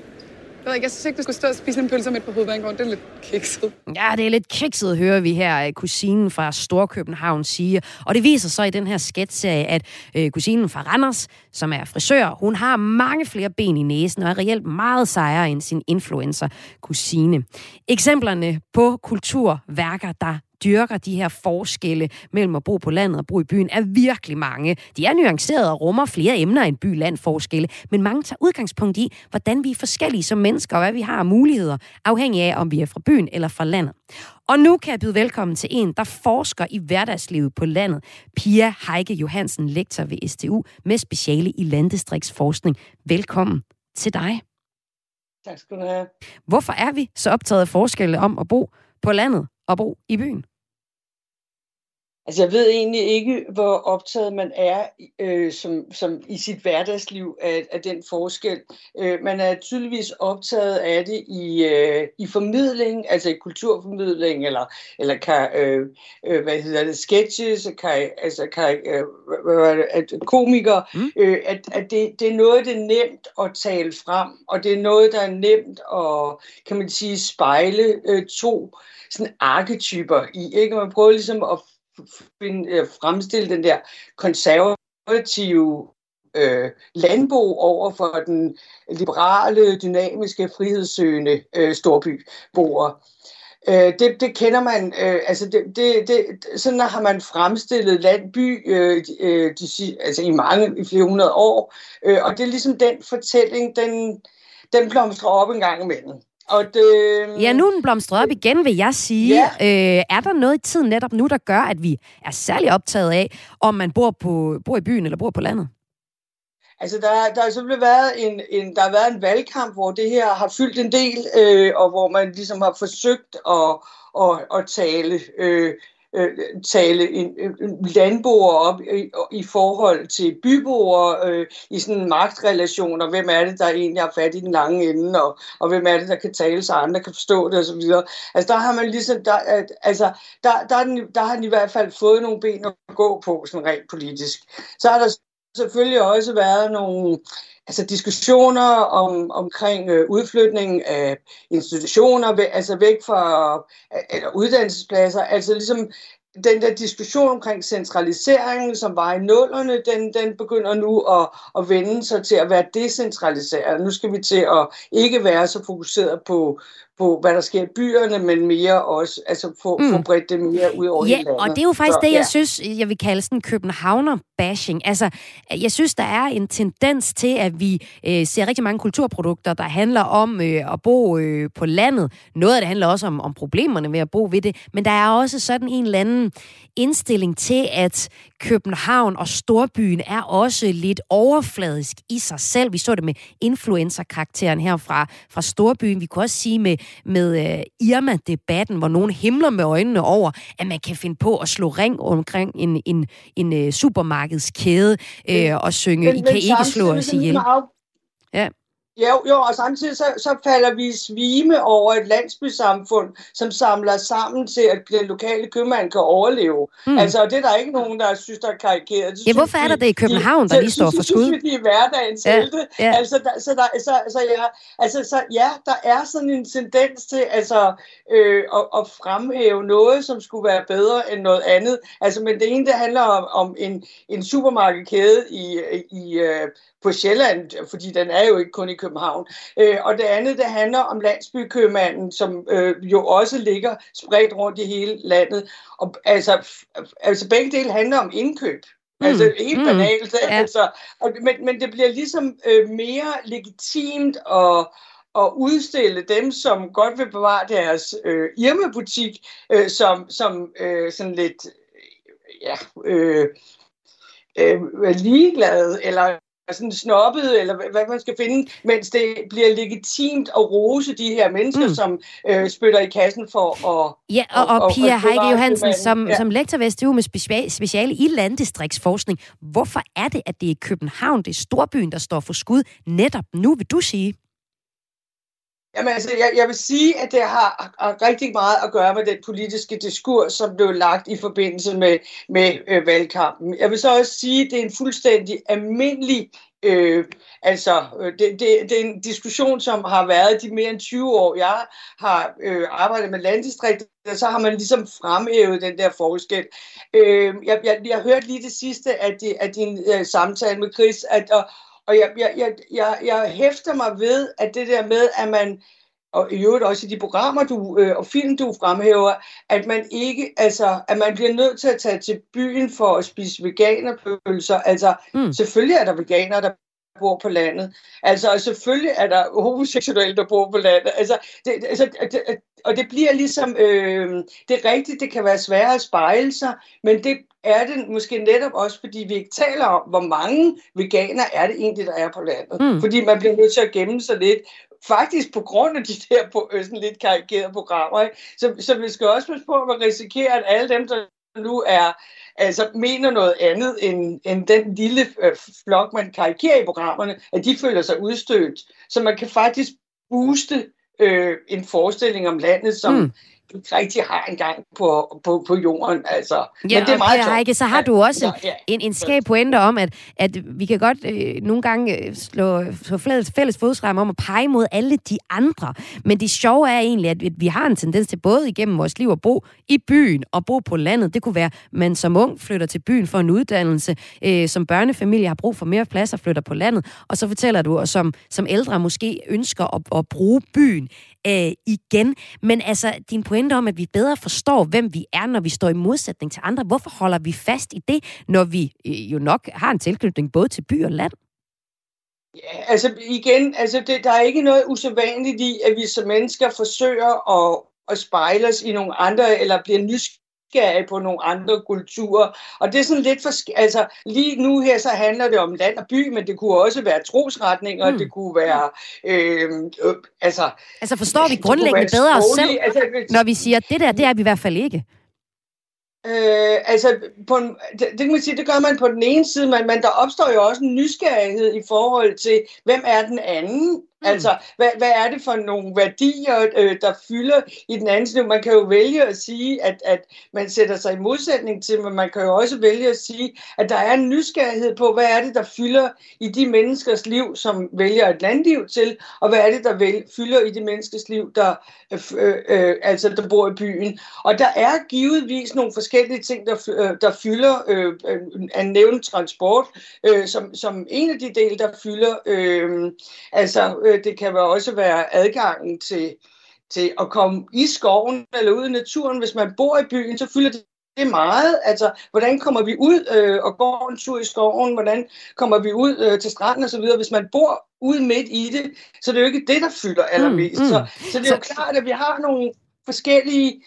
Speaker 15: Jeg, ved ikke, jeg synes ikke, du skulle stå og spise en pølse midt på hovedbanegården. Det er lidt kikset.
Speaker 3: Ja, det er lidt kikset, hører vi her kusinen fra Storkøbenhavn sige. Og det viser så i den her sketchserie, at øh, kusinen fra Randers, som er frisør, hun har mange flere ben i næsen og er reelt meget sejere end sin influencer-kusine. Eksemplerne på kulturværker, der dyrker de her forskelle mellem at bo på landet og bo i byen, er virkelig mange. De er nuancerede og rummer flere emner end by-land-forskelle, men mange tager udgangspunkt i, hvordan vi er forskellige som mennesker, og hvad vi har af muligheder, afhængig af, om vi er fra byen eller fra landet. Og nu kan jeg byde velkommen til en, der forsker i hverdagslivet på landet. Pia Heike Johansen, lektor ved STU med speciale i landdistriktsforskning. Velkommen til dig.
Speaker 16: Tak skal du have.
Speaker 3: Hvorfor er vi så optaget af forskelle om at bo på landet og bo i byen?
Speaker 16: Altså, jeg ved egentlig ikke, hvor optaget man er øh, som, som i sit hverdagsliv af, af den forskel. Øh, man er tydeligvis optaget af det i, øh, i formidling, altså i kulturformidling, eller, eller kan, øh, øh, hvad hedder det, sketches, kan, altså kan, øh, at komikere, mm. øh, at, at det, det er noget, det er nemt at tale frem, og det er noget, der er nemt at, kan man sige, spejle øh, to sådan arketyper i. Ikke? Man prøver ligesom at finde, øh, fremstille den der konservative øh, landbo over for den liberale, dynamiske, frihedssøgende øh, storbyboer. Øh, det, det kender man, øh, altså det, det, det, sådan har man fremstillet landby øh, øh, de, altså i mange, i flere hundrede år, øh, og det er ligesom den fortælling, den, den blomstrer op en gang imellem. Og det,
Speaker 3: ja, nu er den blomstret op igen, vil jeg sige. Ja. Øh, er der noget i tiden netop nu, der gør, at vi er særlig optaget af, om man bor, på, bor i byen eller bor på landet?
Speaker 16: Altså, der, der har simpelthen været en, en, der har været en valgkamp, hvor det her har fyldt en del, øh, og hvor man ligesom har forsøgt at, at, at tale øh, øh, tale en, en landboer op i, i forhold til byboer øh, i sådan magtrelationer. Hvem er det, der egentlig har fat i den lange ende, og, og hvem er det, der kan tale, så andre kan forstå det osv. Altså der har man ligesom, der, altså, der, der, der, der har den i hvert fald fået nogle ben at gå på, sådan rent politisk. Så har der selvfølgelig også været nogle altså diskussioner om, omkring øh, udflytning af institutioner, altså væk fra eller uddannelsespladser, altså ligesom den der diskussion omkring centraliseringen, som var i nullerne, den, den begynder nu at, at vende sig til at være decentraliseret. Nu skal vi til at ikke være så fokuseret på, på, hvad der sker i byerne, men mere også, altså få, mm. få bredt det mere ud over
Speaker 3: ja,
Speaker 16: hele landet.
Speaker 3: og det er jo faktisk så, det, jeg ja. synes, jeg vil kalde sådan københavner-bashing. Altså, jeg synes, der er en tendens til, at vi øh, ser rigtig mange kulturprodukter, der handler om øh, at bo øh, på landet. Noget af det handler også om, om problemerne ved at bo ved det, men der er også sådan en eller anden indstilling til, at København og storbyen er også lidt overfladisk i sig selv. Vi så det med influencer-karakteren her fra, fra storbyen. Vi kunne også sige med, med uh, Irma-debatten, hvor nogen himler med øjnene over, at man kan finde på at slå ring omkring en, en, en uh, supermarkedskæde uh, og synge, men, I kan ikke slå os ihjel.
Speaker 16: Ja. Jo, jo, og samtidig så, så falder vi svime over et landsbysamfund, som samler sammen til, at den lokale købmand kan overleve. Mm. Altså, det er der ikke nogen, der synes, der er karikeret.
Speaker 3: Det ja, hvorfor er der det i København, der lige står for skud? Det
Speaker 16: synes vi er hverdagens ja, helte. Ja. Altså, der, så, der, så, så, ja, altså, så ja, der er sådan en tendens til altså, øh, at, at fremhæve noget, som skulle være bedre end noget andet. Altså, men det ene, det handler om, om en, en supermarkedkæde i, i øh, på Sjælland, fordi den er jo ikke kun i København. Øh, og det andet, det handler om landsbykøbmanden, som øh, jo også ligger spredt rundt i hele landet. Og, altså, altså begge dele handler om indkøb. Mm. Altså helt mm. banalt. Ja. Altså, og, men, men det bliver ligesom øh, mere legitimt at at udstille dem, som godt vil bevare deres øh, Irma-butik, øh, som, som øh, sådan lidt ja, øh, øh, ligeglade, eller sådan snobbet, eller hvad man skal finde, mens det bliver legitimt at rose de her mennesker, mm. som øh, spytter i kassen for at...
Speaker 3: Ja, og, og, og Pia Heike Johansen, som, ja. som lektor ved SDU med speciale i landdistriktsforskning, hvorfor er det, at det er København, det er storbyen, der står for skud netop nu, vil du sige?
Speaker 16: Jamen altså, jeg, jeg vil sige, at det har, har rigtig meget at gøre med den politiske diskurs, som blev lagt i forbindelse med, med øh, valgkampen. Jeg vil så også sige, at det er en fuldstændig almindelig Øh, altså, øh, det, det, det er en diskussion, som har været de mere end 20 år. Jeg har øh, arbejdet med landdistrikter, så har man ligesom fremhævet den der forskel. Øh, jeg, jeg, jeg hørte lige det sidste af, de, af din øh, samtale med Chris, at, og, og jeg, jeg, jeg, jeg, jeg hæfter mig ved, at det der med, at man og i øvrigt også i de programmer du, øh, og film, du fremhæver, at man ikke, altså, at man bliver nødt til at tage til byen for at spise veganerpølser. Altså, mm. selvfølgelig er der veganere, der bor på landet. Altså, og selvfølgelig er der homoseksuelle, der bor på landet. Altså, det, altså, det, og det bliver ligesom, øh, det er rigtigt, det kan være svært at spejle sig, men det er det måske netop også, fordi vi ikke taler om, hvor mange veganer er det egentlig, der er på landet. Mm. Fordi man bliver nødt til at gemme sig lidt, faktisk på grund af de der på, øh, sådan lidt karikerede programmer. Ikke? Så, så vi skal også passe på, at man risikerer, at alle dem, der nu er, altså mener noget andet end, end den lille øh, flok, man karikerer i programmerne, at de føler sig udstødt. Så man kan faktisk booste øh, en forestilling om landet, som mm rigtig har engang på, på, på jorden. Altså. Ja,
Speaker 3: Men det er meget okay, Heike, så har du også en, ja. en, en skab pointe om, at, at vi kan godt øh, nogle gange øh, slå, slå fælles, fælles fodsrem om at pege mod alle de andre. Men det sjove er egentlig, at vi har en tendens til både igennem vores liv at bo i byen og bo på landet. Det kunne være, at man som ung flytter til byen for en uddannelse, øh, som børnefamilie har brug for mere plads og flytter på landet, og så fortæller du, at som, som ældre måske ønsker at, at bruge byen øh, igen. Men altså, din pointe om, at vi bedre forstår, hvem vi er, når vi står i modsætning til andre, hvorfor holder vi fast i det, når vi øh, jo nok har en tilknytning både til by og land?
Speaker 16: Ja, altså igen, altså det, der er ikke noget usædvanligt i, at vi som mennesker forsøger at, at spejle os i nogle andre, eller bliver nysgerrige nysgerrig på nogle andre kulturer. Og det er sådan lidt for... Altså, lige nu her så handler det om land og by, men det kunne også være trosretninger, mm. det kunne være... Øh, øh, altså,
Speaker 3: altså forstår vi grundlæggende bedre os selv, altså, når vi siger, at det der, det er vi i hvert fald ikke?
Speaker 16: Øh, altså, på en, det, det kan man sige, det gør man på den ene side, men, men der opstår jo også en nysgerrighed i forhold til, hvem er den anden? Mm. Altså, hvad, hvad er det for nogle værdier, øh, der fylder i den anden side? Man kan jo vælge at sige, at, at man sætter sig i modsætning til, men man kan jo også vælge at sige, at der er en nysgerrighed på, hvad er det, der fylder i de menneskers liv, som vælger et landliv til, og hvad er det, der vælger, fylder i de menneskers liv, der, øh, øh, øh, altså, der bor i byen. Og der er givetvis nogle forskellige ting, der, øh, der fylder, øh, øh, nævnt transport, øh, som, som en af de dele, der fylder, øh, altså, øh, det kan også være adgangen til, til at komme i skoven eller ud i naturen. Hvis man bor i byen, så fylder det det er meget. Altså, hvordan kommer vi ud øh, og går en tur i skoven? Hvordan kommer vi ud øh, til stranden osv.? Hvis man bor ude midt i det, så det er jo ikke det, der fylder allermest. Mm, mm. Så, så det er jo klart, at vi har nogle forskellige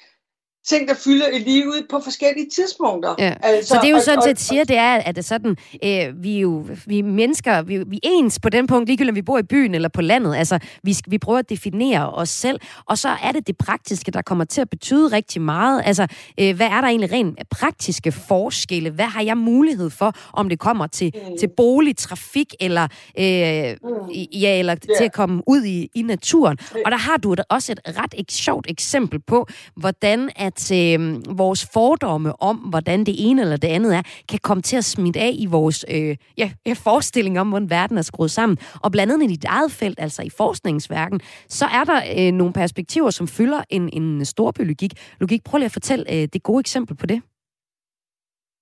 Speaker 16: ting, der fylder i livet på forskellige tidspunkter.
Speaker 3: Ja. Altså, så det er jo sådan set siger, det er, at det er sådan, øh, vi er jo vi er mennesker, vi, vi er ens på den punkt, ligegyldigt om vi bor i byen eller på landet. Altså, vi, vi prøver at definere os selv, og så er det det praktiske, der kommer til at betyde rigtig meget. Altså, øh, hvad er der egentlig rent praktiske forskelle? Hvad har jeg mulighed for, om det kommer til, mm. til bolig, trafik, eller, øh, mm. ja, eller yeah. til at komme ud i, i naturen? Og der har du også et ret et sjovt eksempel på, hvordan at at øh, vores fordomme om, hvordan det ene eller det andet er, kan komme til at smitte af i vores øh, ja, forestilling om, hvordan verden er skruet sammen. Og blandt andet i dit eget felt, altså i forskningsværken, så er der øh, nogle perspektiver, som fylder en, en storbylogik. Logik, prøv lige at fortælle øh, det gode eksempel på det.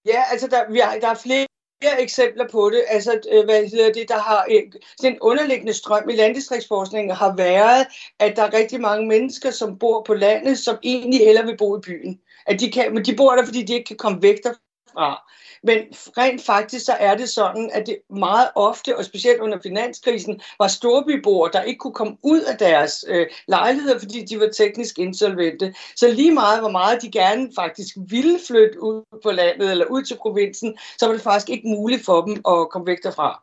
Speaker 16: Ja, altså der, vi har, der er flere flere eksempler på det. Altså, øh, hvad hedder det, der har øh, den underliggende strøm i landdistriktsforskningen har været, at der er rigtig mange mennesker, som bor på landet, som egentlig hellere vil bo i byen. At de, kan, men de bor der, fordi de ikke kan komme væk derfra. Men rent faktisk så er det sådan, at det meget ofte, og specielt under finanskrisen, var storbyboer, der ikke kunne komme ud af deres øh, lejligheder, fordi de var teknisk insolvente. Så lige meget, hvor meget de gerne faktisk ville flytte ud på landet eller ud til provinsen, så var det faktisk ikke muligt for dem at komme væk derfra.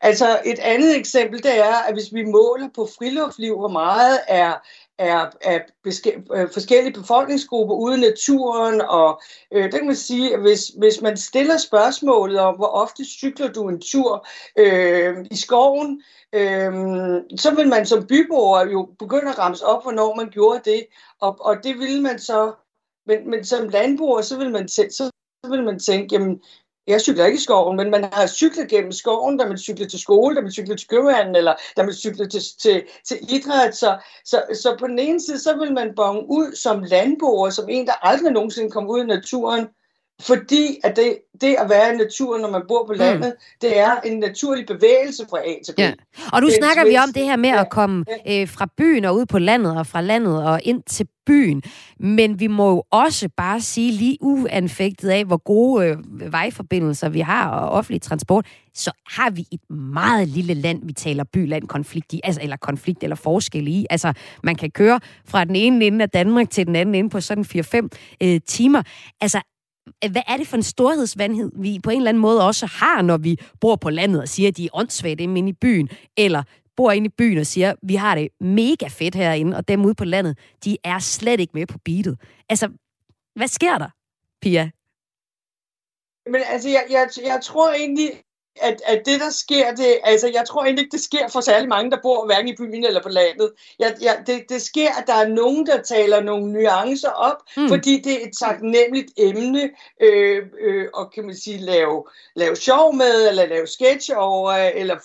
Speaker 16: Altså et andet eksempel, det er, at hvis vi måler på friluftsliv, hvor meget er er, er øh, forskellige befolkningsgrupper ude i naturen, og øh, det kan man sige, at hvis, hvis man stiller spørgsmålet om, hvor ofte cykler du en tur øh, i skoven, øh, så vil man som byboer jo begynde at ramse op, hvornår man gjorde det, og, og det vil man så, men, men som landboer, så vil man, så, så vil man tænke, jamen, jeg cykler ikke i skoven, men man har cyklet gennem skoven, da man cykler til skole, da man cykler til købmanden, eller da man cykler til, til, til idræt. Så, så, så på den ene side, så vil man bonge ud som landboer, som en, der aldrig nogensinde kom ud i naturen, fordi at det, det at være i naturen, når man bor på mm. landet, mm. det er en naturlig bevægelse fra A til B. Ja.
Speaker 3: Og nu snakker vi om det her med ja. at komme øh, fra byen og ud på landet, og fra landet og ind til byen. Men vi må jo også bare sige, lige uanfægtet af, hvor gode øh, vejforbindelser vi har og offentlig transport, så har vi et meget lille land, vi taler by-land-konflikt i, altså, eller konflikt eller forskel i. Altså, man kan køre fra den ene ende af Danmark til den anden ende på sådan 4-5 øh, timer. Altså, Øh, hvad er det for en storhedsvandhed, vi på en eller anden måde også har, når vi bor på landet og siger, at de er åndssvagt inde i byen, eller bor inde i byen og siger, vi har det mega fedt herinde, og dem ude på landet, de er slet ikke med på beatet. Altså, hvad sker der, Pia?
Speaker 16: Men altså, jeg, jeg, jeg tror egentlig, at, at det, der sker, det, altså, jeg tror egentlig ikke, det sker for særlig mange, der bor hverken i byen eller på landet. Jeg, jeg, det, det sker, at der er nogen, der taler nogle nuancer op, mm. fordi det er et taknemmeligt emne, øh, øh, og kan man sige, lave, lave sjov med, eller lave sketch over, eller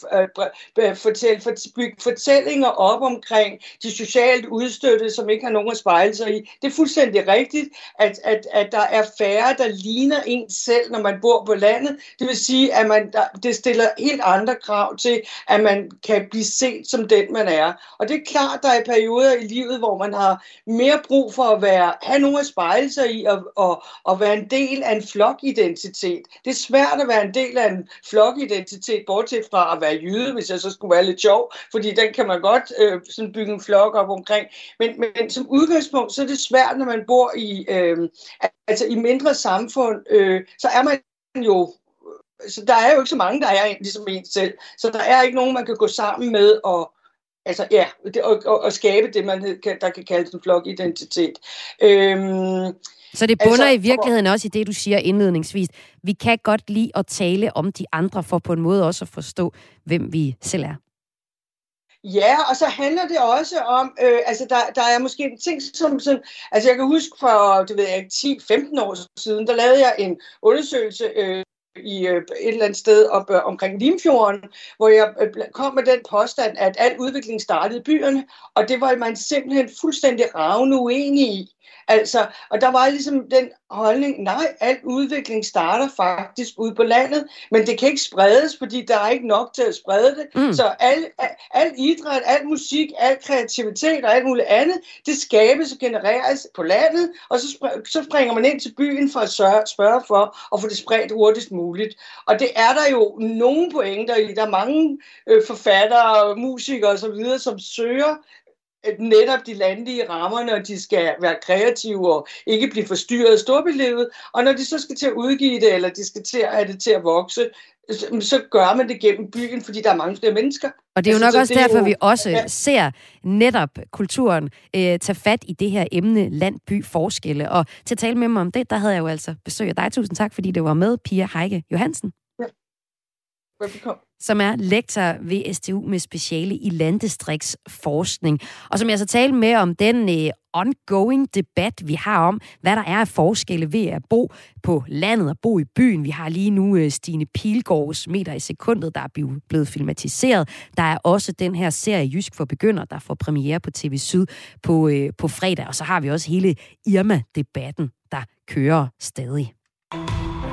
Speaker 16: øh, fortælle, for, bygge fortællinger op omkring de socialt udstøtte, som ikke har nogen at spejle sig i. Det er fuldstændig rigtigt, at, at, at der er færre, der ligner en selv, når man bor på landet. Det vil sige, at man, der, det stiller helt andre krav til, at man kan blive set som den, man er. Og det er klart, der er perioder i livet, hvor man har mere brug for at være, have nogen at spejle sig i og, og, og være en del af en flokidentitet. Det er svært at være en del af en flokidentitet, bortset fra at være jyde, hvis jeg så skulle være lidt sjov, fordi den kan man godt øh, sådan bygge en flok op omkring. Men, men som udgangspunkt, så er det svært, når man bor i, øh, altså i mindre samfund, øh, så er man jo så der er jo ikke så mange, der er ligesom en selv. Så der er ikke nogen, man kan gå sammen med og, altså, ja, og, og, og skabe det, man kan, der kan kaldes en flokidentitet. Øhm,
Speaker 3: så det bunder altså, i virkeligheden også i det, du siger indledningsvis. Vi kan godt lide at tale om de andre, for på en måde også at forstå, hvem vi selv er.
Speaker 16: Ja, og så handler det også om, øh, altså der, der er måske en ting, som, som, altså jeg kan huske for, det ved jeg 10-15 år siden, der lavede jeg en undersøgelse øh, i øh, et eller andet sted op øh, omkring Limfjorden, hvor jeg øh, kom med den påstand, at al udvikling startede i byerne, og det var man simpelthen fuldstændig ravne uenig i. Altså, og der var ligesom den holdning, nej, al udvikling starter faktisk ude på landet, men det kan ikke spredes, fordi der er ikke nok til at sprede det. Mm. Så al, al, al idræt, al musik, al kreativitet og alt muligt andet, det skabes og genereres på landet, og så, så springer man ind til byen for at sørge, spørge for at få det spredt hurtigst muligt. Og det er der jo nogle pointer i. Der er mange øh, forfattere, musikere osv., som søger netop de landlige rammer, når de skal være kreative og ikke blive forstyrret af storbylivet. Og når de så skal til at udgive det, eller de skal til at have det til at vokse, så gør man det gennem byen, fordi der er mange flere mennesker.
Speaker 3: Og det er jo altså, nok også derfor, jo, vi også ja. ser netop kulturen øh, tage fat i det her emne land, by, forskelle. Og til at tale med mig om det, der havde jeg jo altså besøg af dig. Tusind tak, fordi du var med, Pia Heike Johansen. Ja.
Speaker 16: Velbekomme
Speaker 3: som er lektor ved STU med speciale i landdistriktsforskning. Og som jeg så talte med om den øh, ongoing debat, vi har om, hvad der er af forskelle ved at bo på landet og bo i byen. Vi har lige nu øh, Stine Pilgaards meter i sekundet, der er blevet filmatiseret. Der er også den her serie Jysk for Begynder, der får premiere på TV Syd på, øh, på fredag. Og så har vi også hele Irma-debatten, der kører stadig.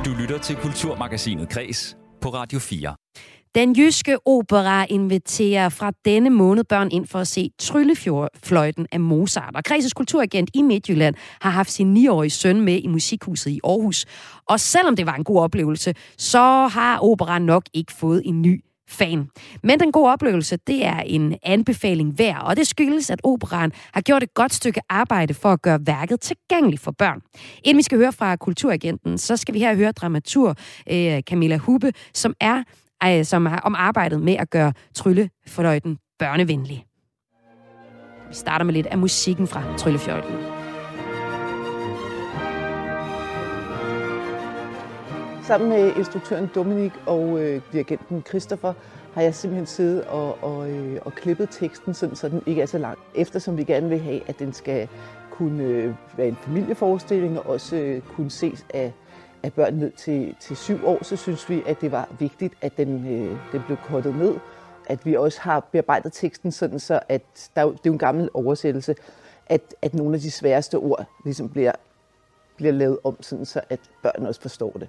Speaker 1: Du lytter til Kulturmagasinet Kres på Radio 4.
Speaker 3: Den jyske opera inviterer fra denne måned børn ind for at se Tryllefløjten af Mozart. Og Kreses kulturagent i Midtjylland har haft sin 9-årige søn med i Musikhuset i Aarhus. Og selvom det var en god oplevelse, så har operaen nok ikke fået en ny fan. Men den gode oplevelse, det er en anbefaling værd, og det skyldes, at operan har gjort et godt stykke arbejde for at gøre værket tilgængeligt for børn. Inden vi skal høre fra Kulturagenten, så skal vi her høre dramatur eh, Camilla Hubbe, som er som har om arbejdet med at gøre tryllefløjten børnevenlig. Vi starter med lidt af musikken fra Tryllefløjten.
Speaker 17: Sammen med instruktøren Dominik og øh, dirigenten Christopher har jeg simpelthen siddet og, og, øh, og klippet teksten, sådan, så den ikke er så lang. Eftersom vi gerne vil have, at den skal kunne øh, være en familieforestilling og også øh, kunne ses af af børn ned til, til syv år, så synes vi, at det var vigtigt, at den, øh, den blev kortet ned. At vi også har bearbejdet teksten sådan, så at der, det er jo en gammel oversættelse, at, at nogle af de sværeste ord ligesom bliver, bliver lavet om, sådan, så at børn også forstår det.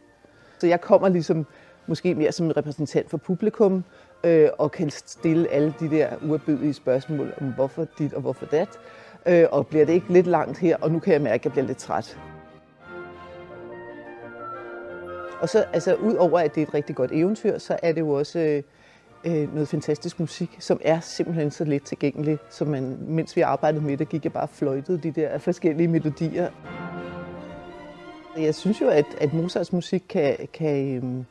Speaker 17: Så jeg kommer ligesom måske mere som en repræsentant for publikum, øh, og kan stille alle de der uafbødige spørgsmål om hvorfor dit og hvorfor dat. Øh, og bliver det ikke lidt langt her, og nu kan jeg mærke, at jeg bliver lidt træt. Og så, altså, ud over at det er et rigtig godt eventyr, så er det jo også øh, øh noget fantastisk musik, som er simpelthen så let tilgængelig, så man, mens vi arbejdede med det, gik jeg bare fløjtede de der forskellige melodier. Jeg synes jo, at, at Mozarts musik kan, kan, øhm,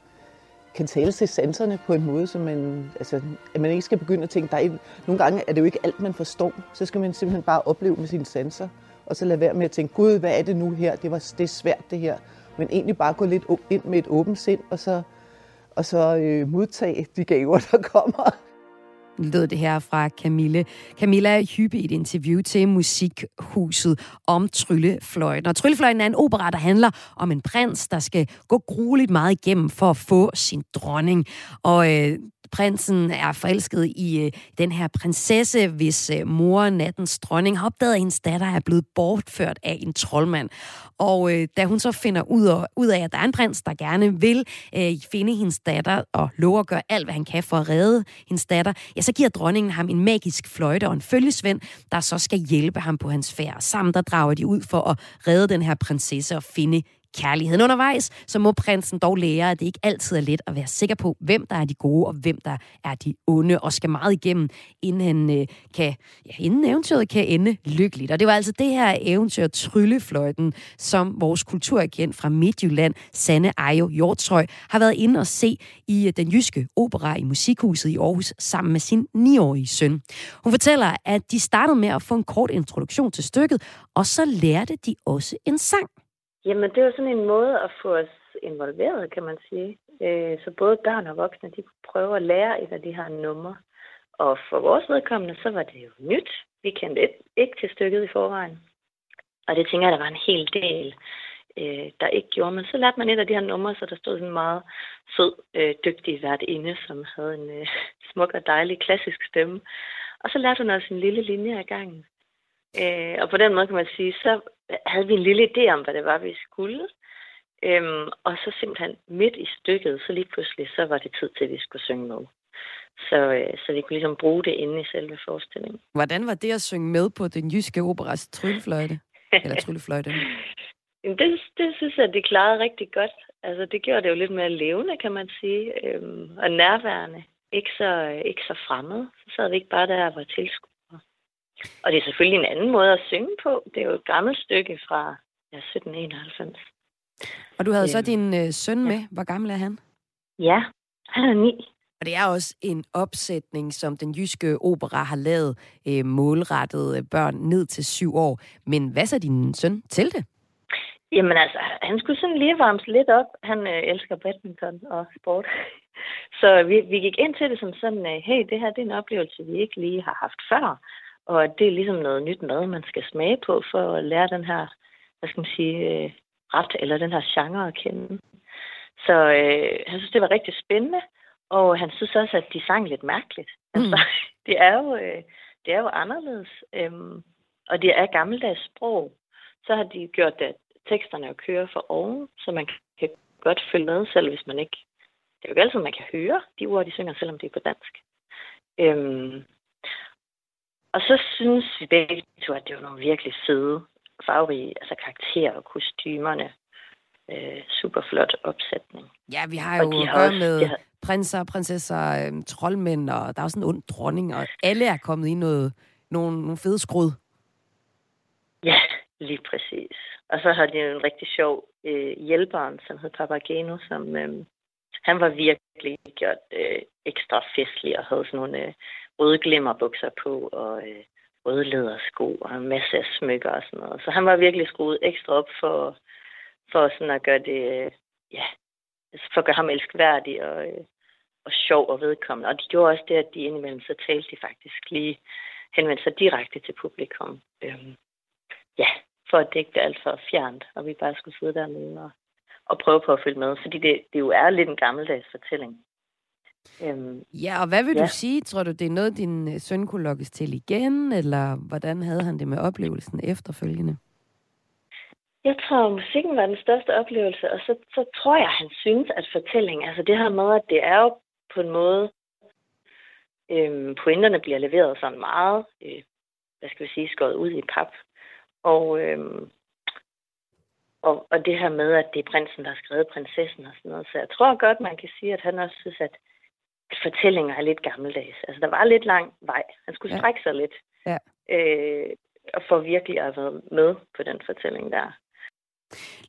Speaker 17: kan tale til sanserne på en måde, så man, altså, at man ikke skal begynde at tænke, der er, nogle gange er det jo ikke alt, man forstår. Så skal man simpelthen bare opleve med sine sanser, og så lade være med at tænke, gud, hvad er det nu her? Det, var, det er svært, det her. Men egentlig bare gå lidt ind med et åbent sind, og så, og så øh, modtage de gaver, der kommer
Speaker 3: lød det her fra Camille. Camilla Hyppe i et interview til Musikhuset om Tryllefløjten. Og Tryllefløjten er en opera, der handler om en prins, der skal gå grueligt meget igennem for at få sin dronning. Og øh, prinsen er forelsket i øh, den her prinsesse, hvis øh, mor, nattens dronning, har opdaget, at hendes datter er blevet bortført af en troldmand. Og øh, da hun så finder ud af, ud af, at der er en prins, der gerne vil øh, finde hendes datter og lover at gøre alt, hvad han kan for at redde hendes datter, ja, så giver dronningen ham en magisk fløjte og en følgesvend, der så skal hjælpe ham på hans færd. Sammen der drager de ud for at redde den her prinsesse og finde kærligheden undervejs, så må prinsen dog lære, at det ikke altid er let at være sikker på, hvem der er de gode og hvem der er de onde, og skal meget igennem, inden, han, øh, kan, ja, inden eventyret kan ende lykkeligt. Og det var altså det her eventyr, Tryllefløjten, som vores kulturagent fra Midtjylland, Sanne Ejo Hjortøj, har været inde og se i øh, den jyske opera i Musikhuset i Aarhus sammen med sin 9-årige søn. Hun fortæller, at de startede med at få en kort introduktion til stykket, og så lærte de også en sang.
Speaker 18: Jamen, det var sådan en måde at få os involveret, kan man sige. Øh, så både børn og voksne, de kunne prøve at lære et af de her numre. Og for vores vedkommende, så var det jo nyt. Vi kendte ikke til stykket i forvejen. Og det tænker jeg, der var en hel del, øh, der ikke gjorde. Men så lærte man et af de her numre, så der stod sådan en meget sød, øh, dygtig inde, som havde en øh, smuk og dejlig klassisk stemme. Og så lærte hun også en lille linje af gangen. Øh, og på den måde kan man sige, så havde vi en lille idé om, hvad det var, vi skulle. Øhm, og så simpelthen midt i stykket, så lige pludselig, så var det tid til, at vi skulle synge med. Så, øh, så vi kunne ligesom bruge det inde i selve forestillingen.
Speaker 3: Hvordan var det at synge med på den jyske operas tryllefløjte? Eller tryllefløjte?
Speaker 18: det, det synes jeg, det klarede rigtig godt. Altså, det gjorde det jo lidt mere levende, kan man sige, øhm, og nærværende. Ikke så, ikke så fremmed. Så sad vi ikke bare der og var tilskuer. Og det er selvfølgelig en anden måde at synge på. Det er jo et gammelt stykke fra ja, 1791.
Speaker 3: Og du havde øhm, så din øh, søn med. Ja. Hvor gammel er han?
Speaker 18: Ja, han er ni.
Speaker 3: Og det er også en opsætning, som den jyske opera har lavet øh, målrettet øh, børn ned til syv år. Men hvad så din søn til det?
Speaker 18: Jamen altså, han skulle sådan lige varmes lidt op. Han øh, elsker badminton og sport. Så vi, vi gik ind til det som sådan, øh, hey, det her det er en oplevelse, vi ikke lige har haft før. Og det er ligesom noget nyt mad, man skal smage på for at lære den her, hvad skal man sige, øh, ret eller den her genre at kende. Så øh, han synes, det var rigtig spændende, og han synes også, at de sang lidt mærkeligt. Mm. Altså, det er jo, øh, det er jo anderledes, øhm, og det er gammeldags sprog. Så har de gjort det, teksterne at køre for oven, så man kan godt følge med, selv hvis man ikke... Det er jo ikke altid, man kan høre de ord, de synger, selvom det er på dansk. Øhm, og så synes vi begge to, at det var nogle virkelig fede, farverige altså karakterer og kostymerne. Øh, super flot opsætning.
Speaker 3: Ja, vi har jo at gøre med har... prinser, prinsesser, øh, troldmænd, og der er også en ond dronning, og alle er kommet i noget, nogle, nogle fede skrud.
Speaker 18: Ja, lige præcis. Og så har de en rigtig sjov øh, hjælperen, som hed Papageno, som øh, han var virkelig gjort øh, ekstra festlig og havde sådan nogle øh, røde glimmerbukser på og øh, røde lædersko og en masse af smykker og sådan noget. Så han var virkelig skruet ekstra op for, for sådan at gøre det, øh, ja, for at gøre ham elskværdig og, øh, og sjov og vedkommende. Og de gjorde også det, at de indimellem så talte de faktisk lige henvendte sig direkte til publikum. Øhm, ja, for at det ikke blev alt for fjernt, og vi bare skulle sidde dernede og, og prøve på at følge med, fordi det, det jo er lidt en gammeldags fortælling.
Speaker 3: Øhm, ja, og hvad vil ja. du sige? Tror du, det er noget, din øh, søn kunne lokkes til igen, eller hvordan havde han det med oplevelsen efterfølgende?
Speaker 18: Jeg tror, musikken var den største oplevelse, og så, så tror jeg, han synes, at fortællingen, altså det her med, at det er jo på en måde, øhm, pointerne bliver leveret sådan meget, øh, hvad skal vi sige, skåret ud i pap. Og, øhm, og, og det her med, at det er prinsen, der har skrevet prinsessen og sådan noget. Så jeg tror godt, man kan sige, at han også synes, at fortællinger er lidt gammeldags. Altså, der var lidt lang vej. Han skulle ja. strække sig lidt. Ja. Øh, og for virkelig at have været med på den fortælling der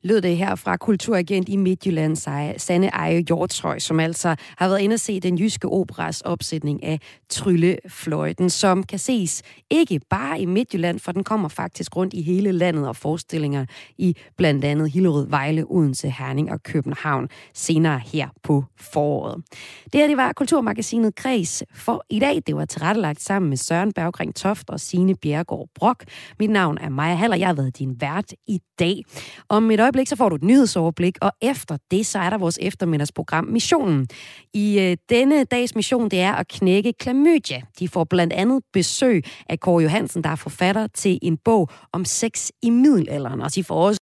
Speaker 3: lød det her fra kulturagent i Midtjylland, Sanne Eje Hjortrøj, som altså har været inde og se den jyske operas opsætning af Tryllefløjten, som kan ses ikke bare i Midtjylland, for den kommer faktisk rundt i hele landet og forestillinger i blandt andet Hillerød, Vejle, Odense, Herning og København senere her på foråret. Det her det var Kulturmagasinet Kreds for i dag. Det var tilrettelagt sammen med Søren Berggring Toft og Signe Bjergård Brok. Mit navn er Maja Haller. Jeg har været din vært i dag. Om et øjeblik, så får du et nyhedsoverblik, og efter det, så er der vores eftermiddagsprogram Missionen. I øh, denne dags mission, det er at knække klamydia. De får blandt andet besøg af Kåre Johansen, der er forfatter til en bog om sex i middelalderen, og de får også